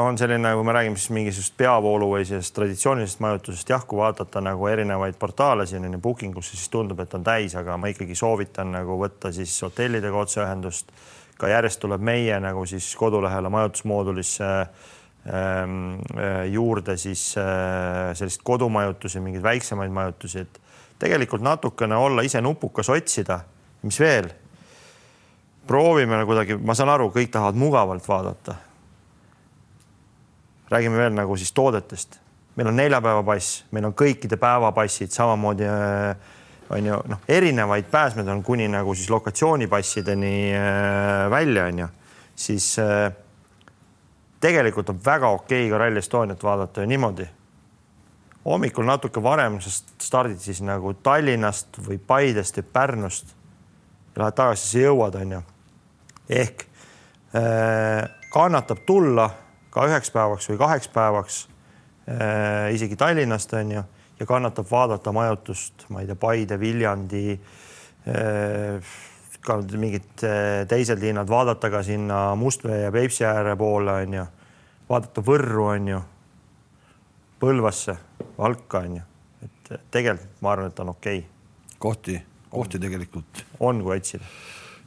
on selline, kui me räägime siis mingisugusest peavoolu või sellisest traditsioonilisest majutusest, jah, kui vaadata nagu erinevaid portaale siin on ju booking usse, siis tundub, et on täis, aga ma ikkagi soovitan nagu võtta siis hotellidega otseühendust. ka järjest tuleb meie nagu siis kodulehele majutusmoodulisse ähm, äh, juurde siis äh, sellist kodumajutusi, mingeid väiksemaid majutusi, et tegelikult natukene olla ise nupukas, otsida, mis veel proovime nagu kuidagi, ma saan aru, kõik tahavad mugavalt vaadata. räägime veel nagu siis toodetest. meil on neljapäevapass, meil on kõikide päevapassid samamoodi äh, on ju noh, erinevaid pääsmeid on kuni nagu siis lokatsioonipassideni äh, välja on ju, siis äh, tegelikult on väga okei ka Rally Estoniat vaadata ju niimoodi. hommikul natuke varem, sest stardid siis nagu Tallinnast või Paidest või Pärnust. Lähed tagasi, siis jõuad, onju ehk äh, kannatab tulla ka üheks päevaks või kaheks päevaks äh, isegi Tallinnast on ju ja kannatab vaadata majutust, ma ei tea, Paide, Viljandi äh,, ka mingid teised linnad, vaadata ka sinna Mustvee ja Peipsi ääre poole on ju, vaadata Võrru on ju, Põlvasse, Valka on ju, et tegelikult ma arvan, et on okei. Okay.. kohti, kohti tegelikult on, kui otsida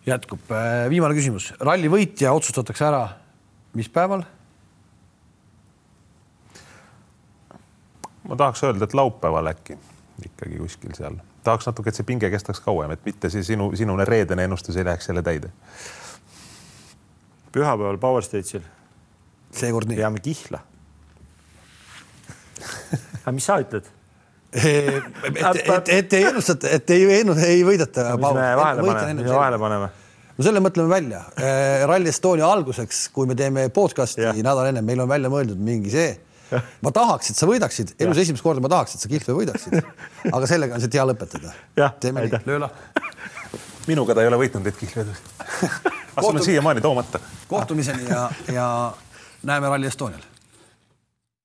jätkub äh, viimane küsimus, ralli võitja otsustatakse ära, mis päeval? ma tahaks öelda, et laupäeval äkki ikkagi kuskil seal, tahaks natuke, et see pinge kestaks kauem, et mitte see sinu, sinune reedene ennustus ei läheks jälle täide. pühapäeval Power Stage'il seekord nii. peame kihla. aga mis sa ütled? Et, et, et ei ennustata, et ei, ei võideta. mis me vahele paneme, mis me vahele paneme? no selle mõtleme välja. Rally Estonia alguseks, kui me teeme podcast'i nädal enne, meil on välja mõeldud mingi see. ma tahaks, et sa võidaksid, elus esimest korda ma tahaks, et sa Kihlve võidaksid. aga sellega on siit hea lõpetada. teeme nii, löö lahti. minuga ta ei ole võitnud neid Kihlvedusid aga sul on siiamaani toomata. kohtumiseni ja, ja näeme Rally Estonial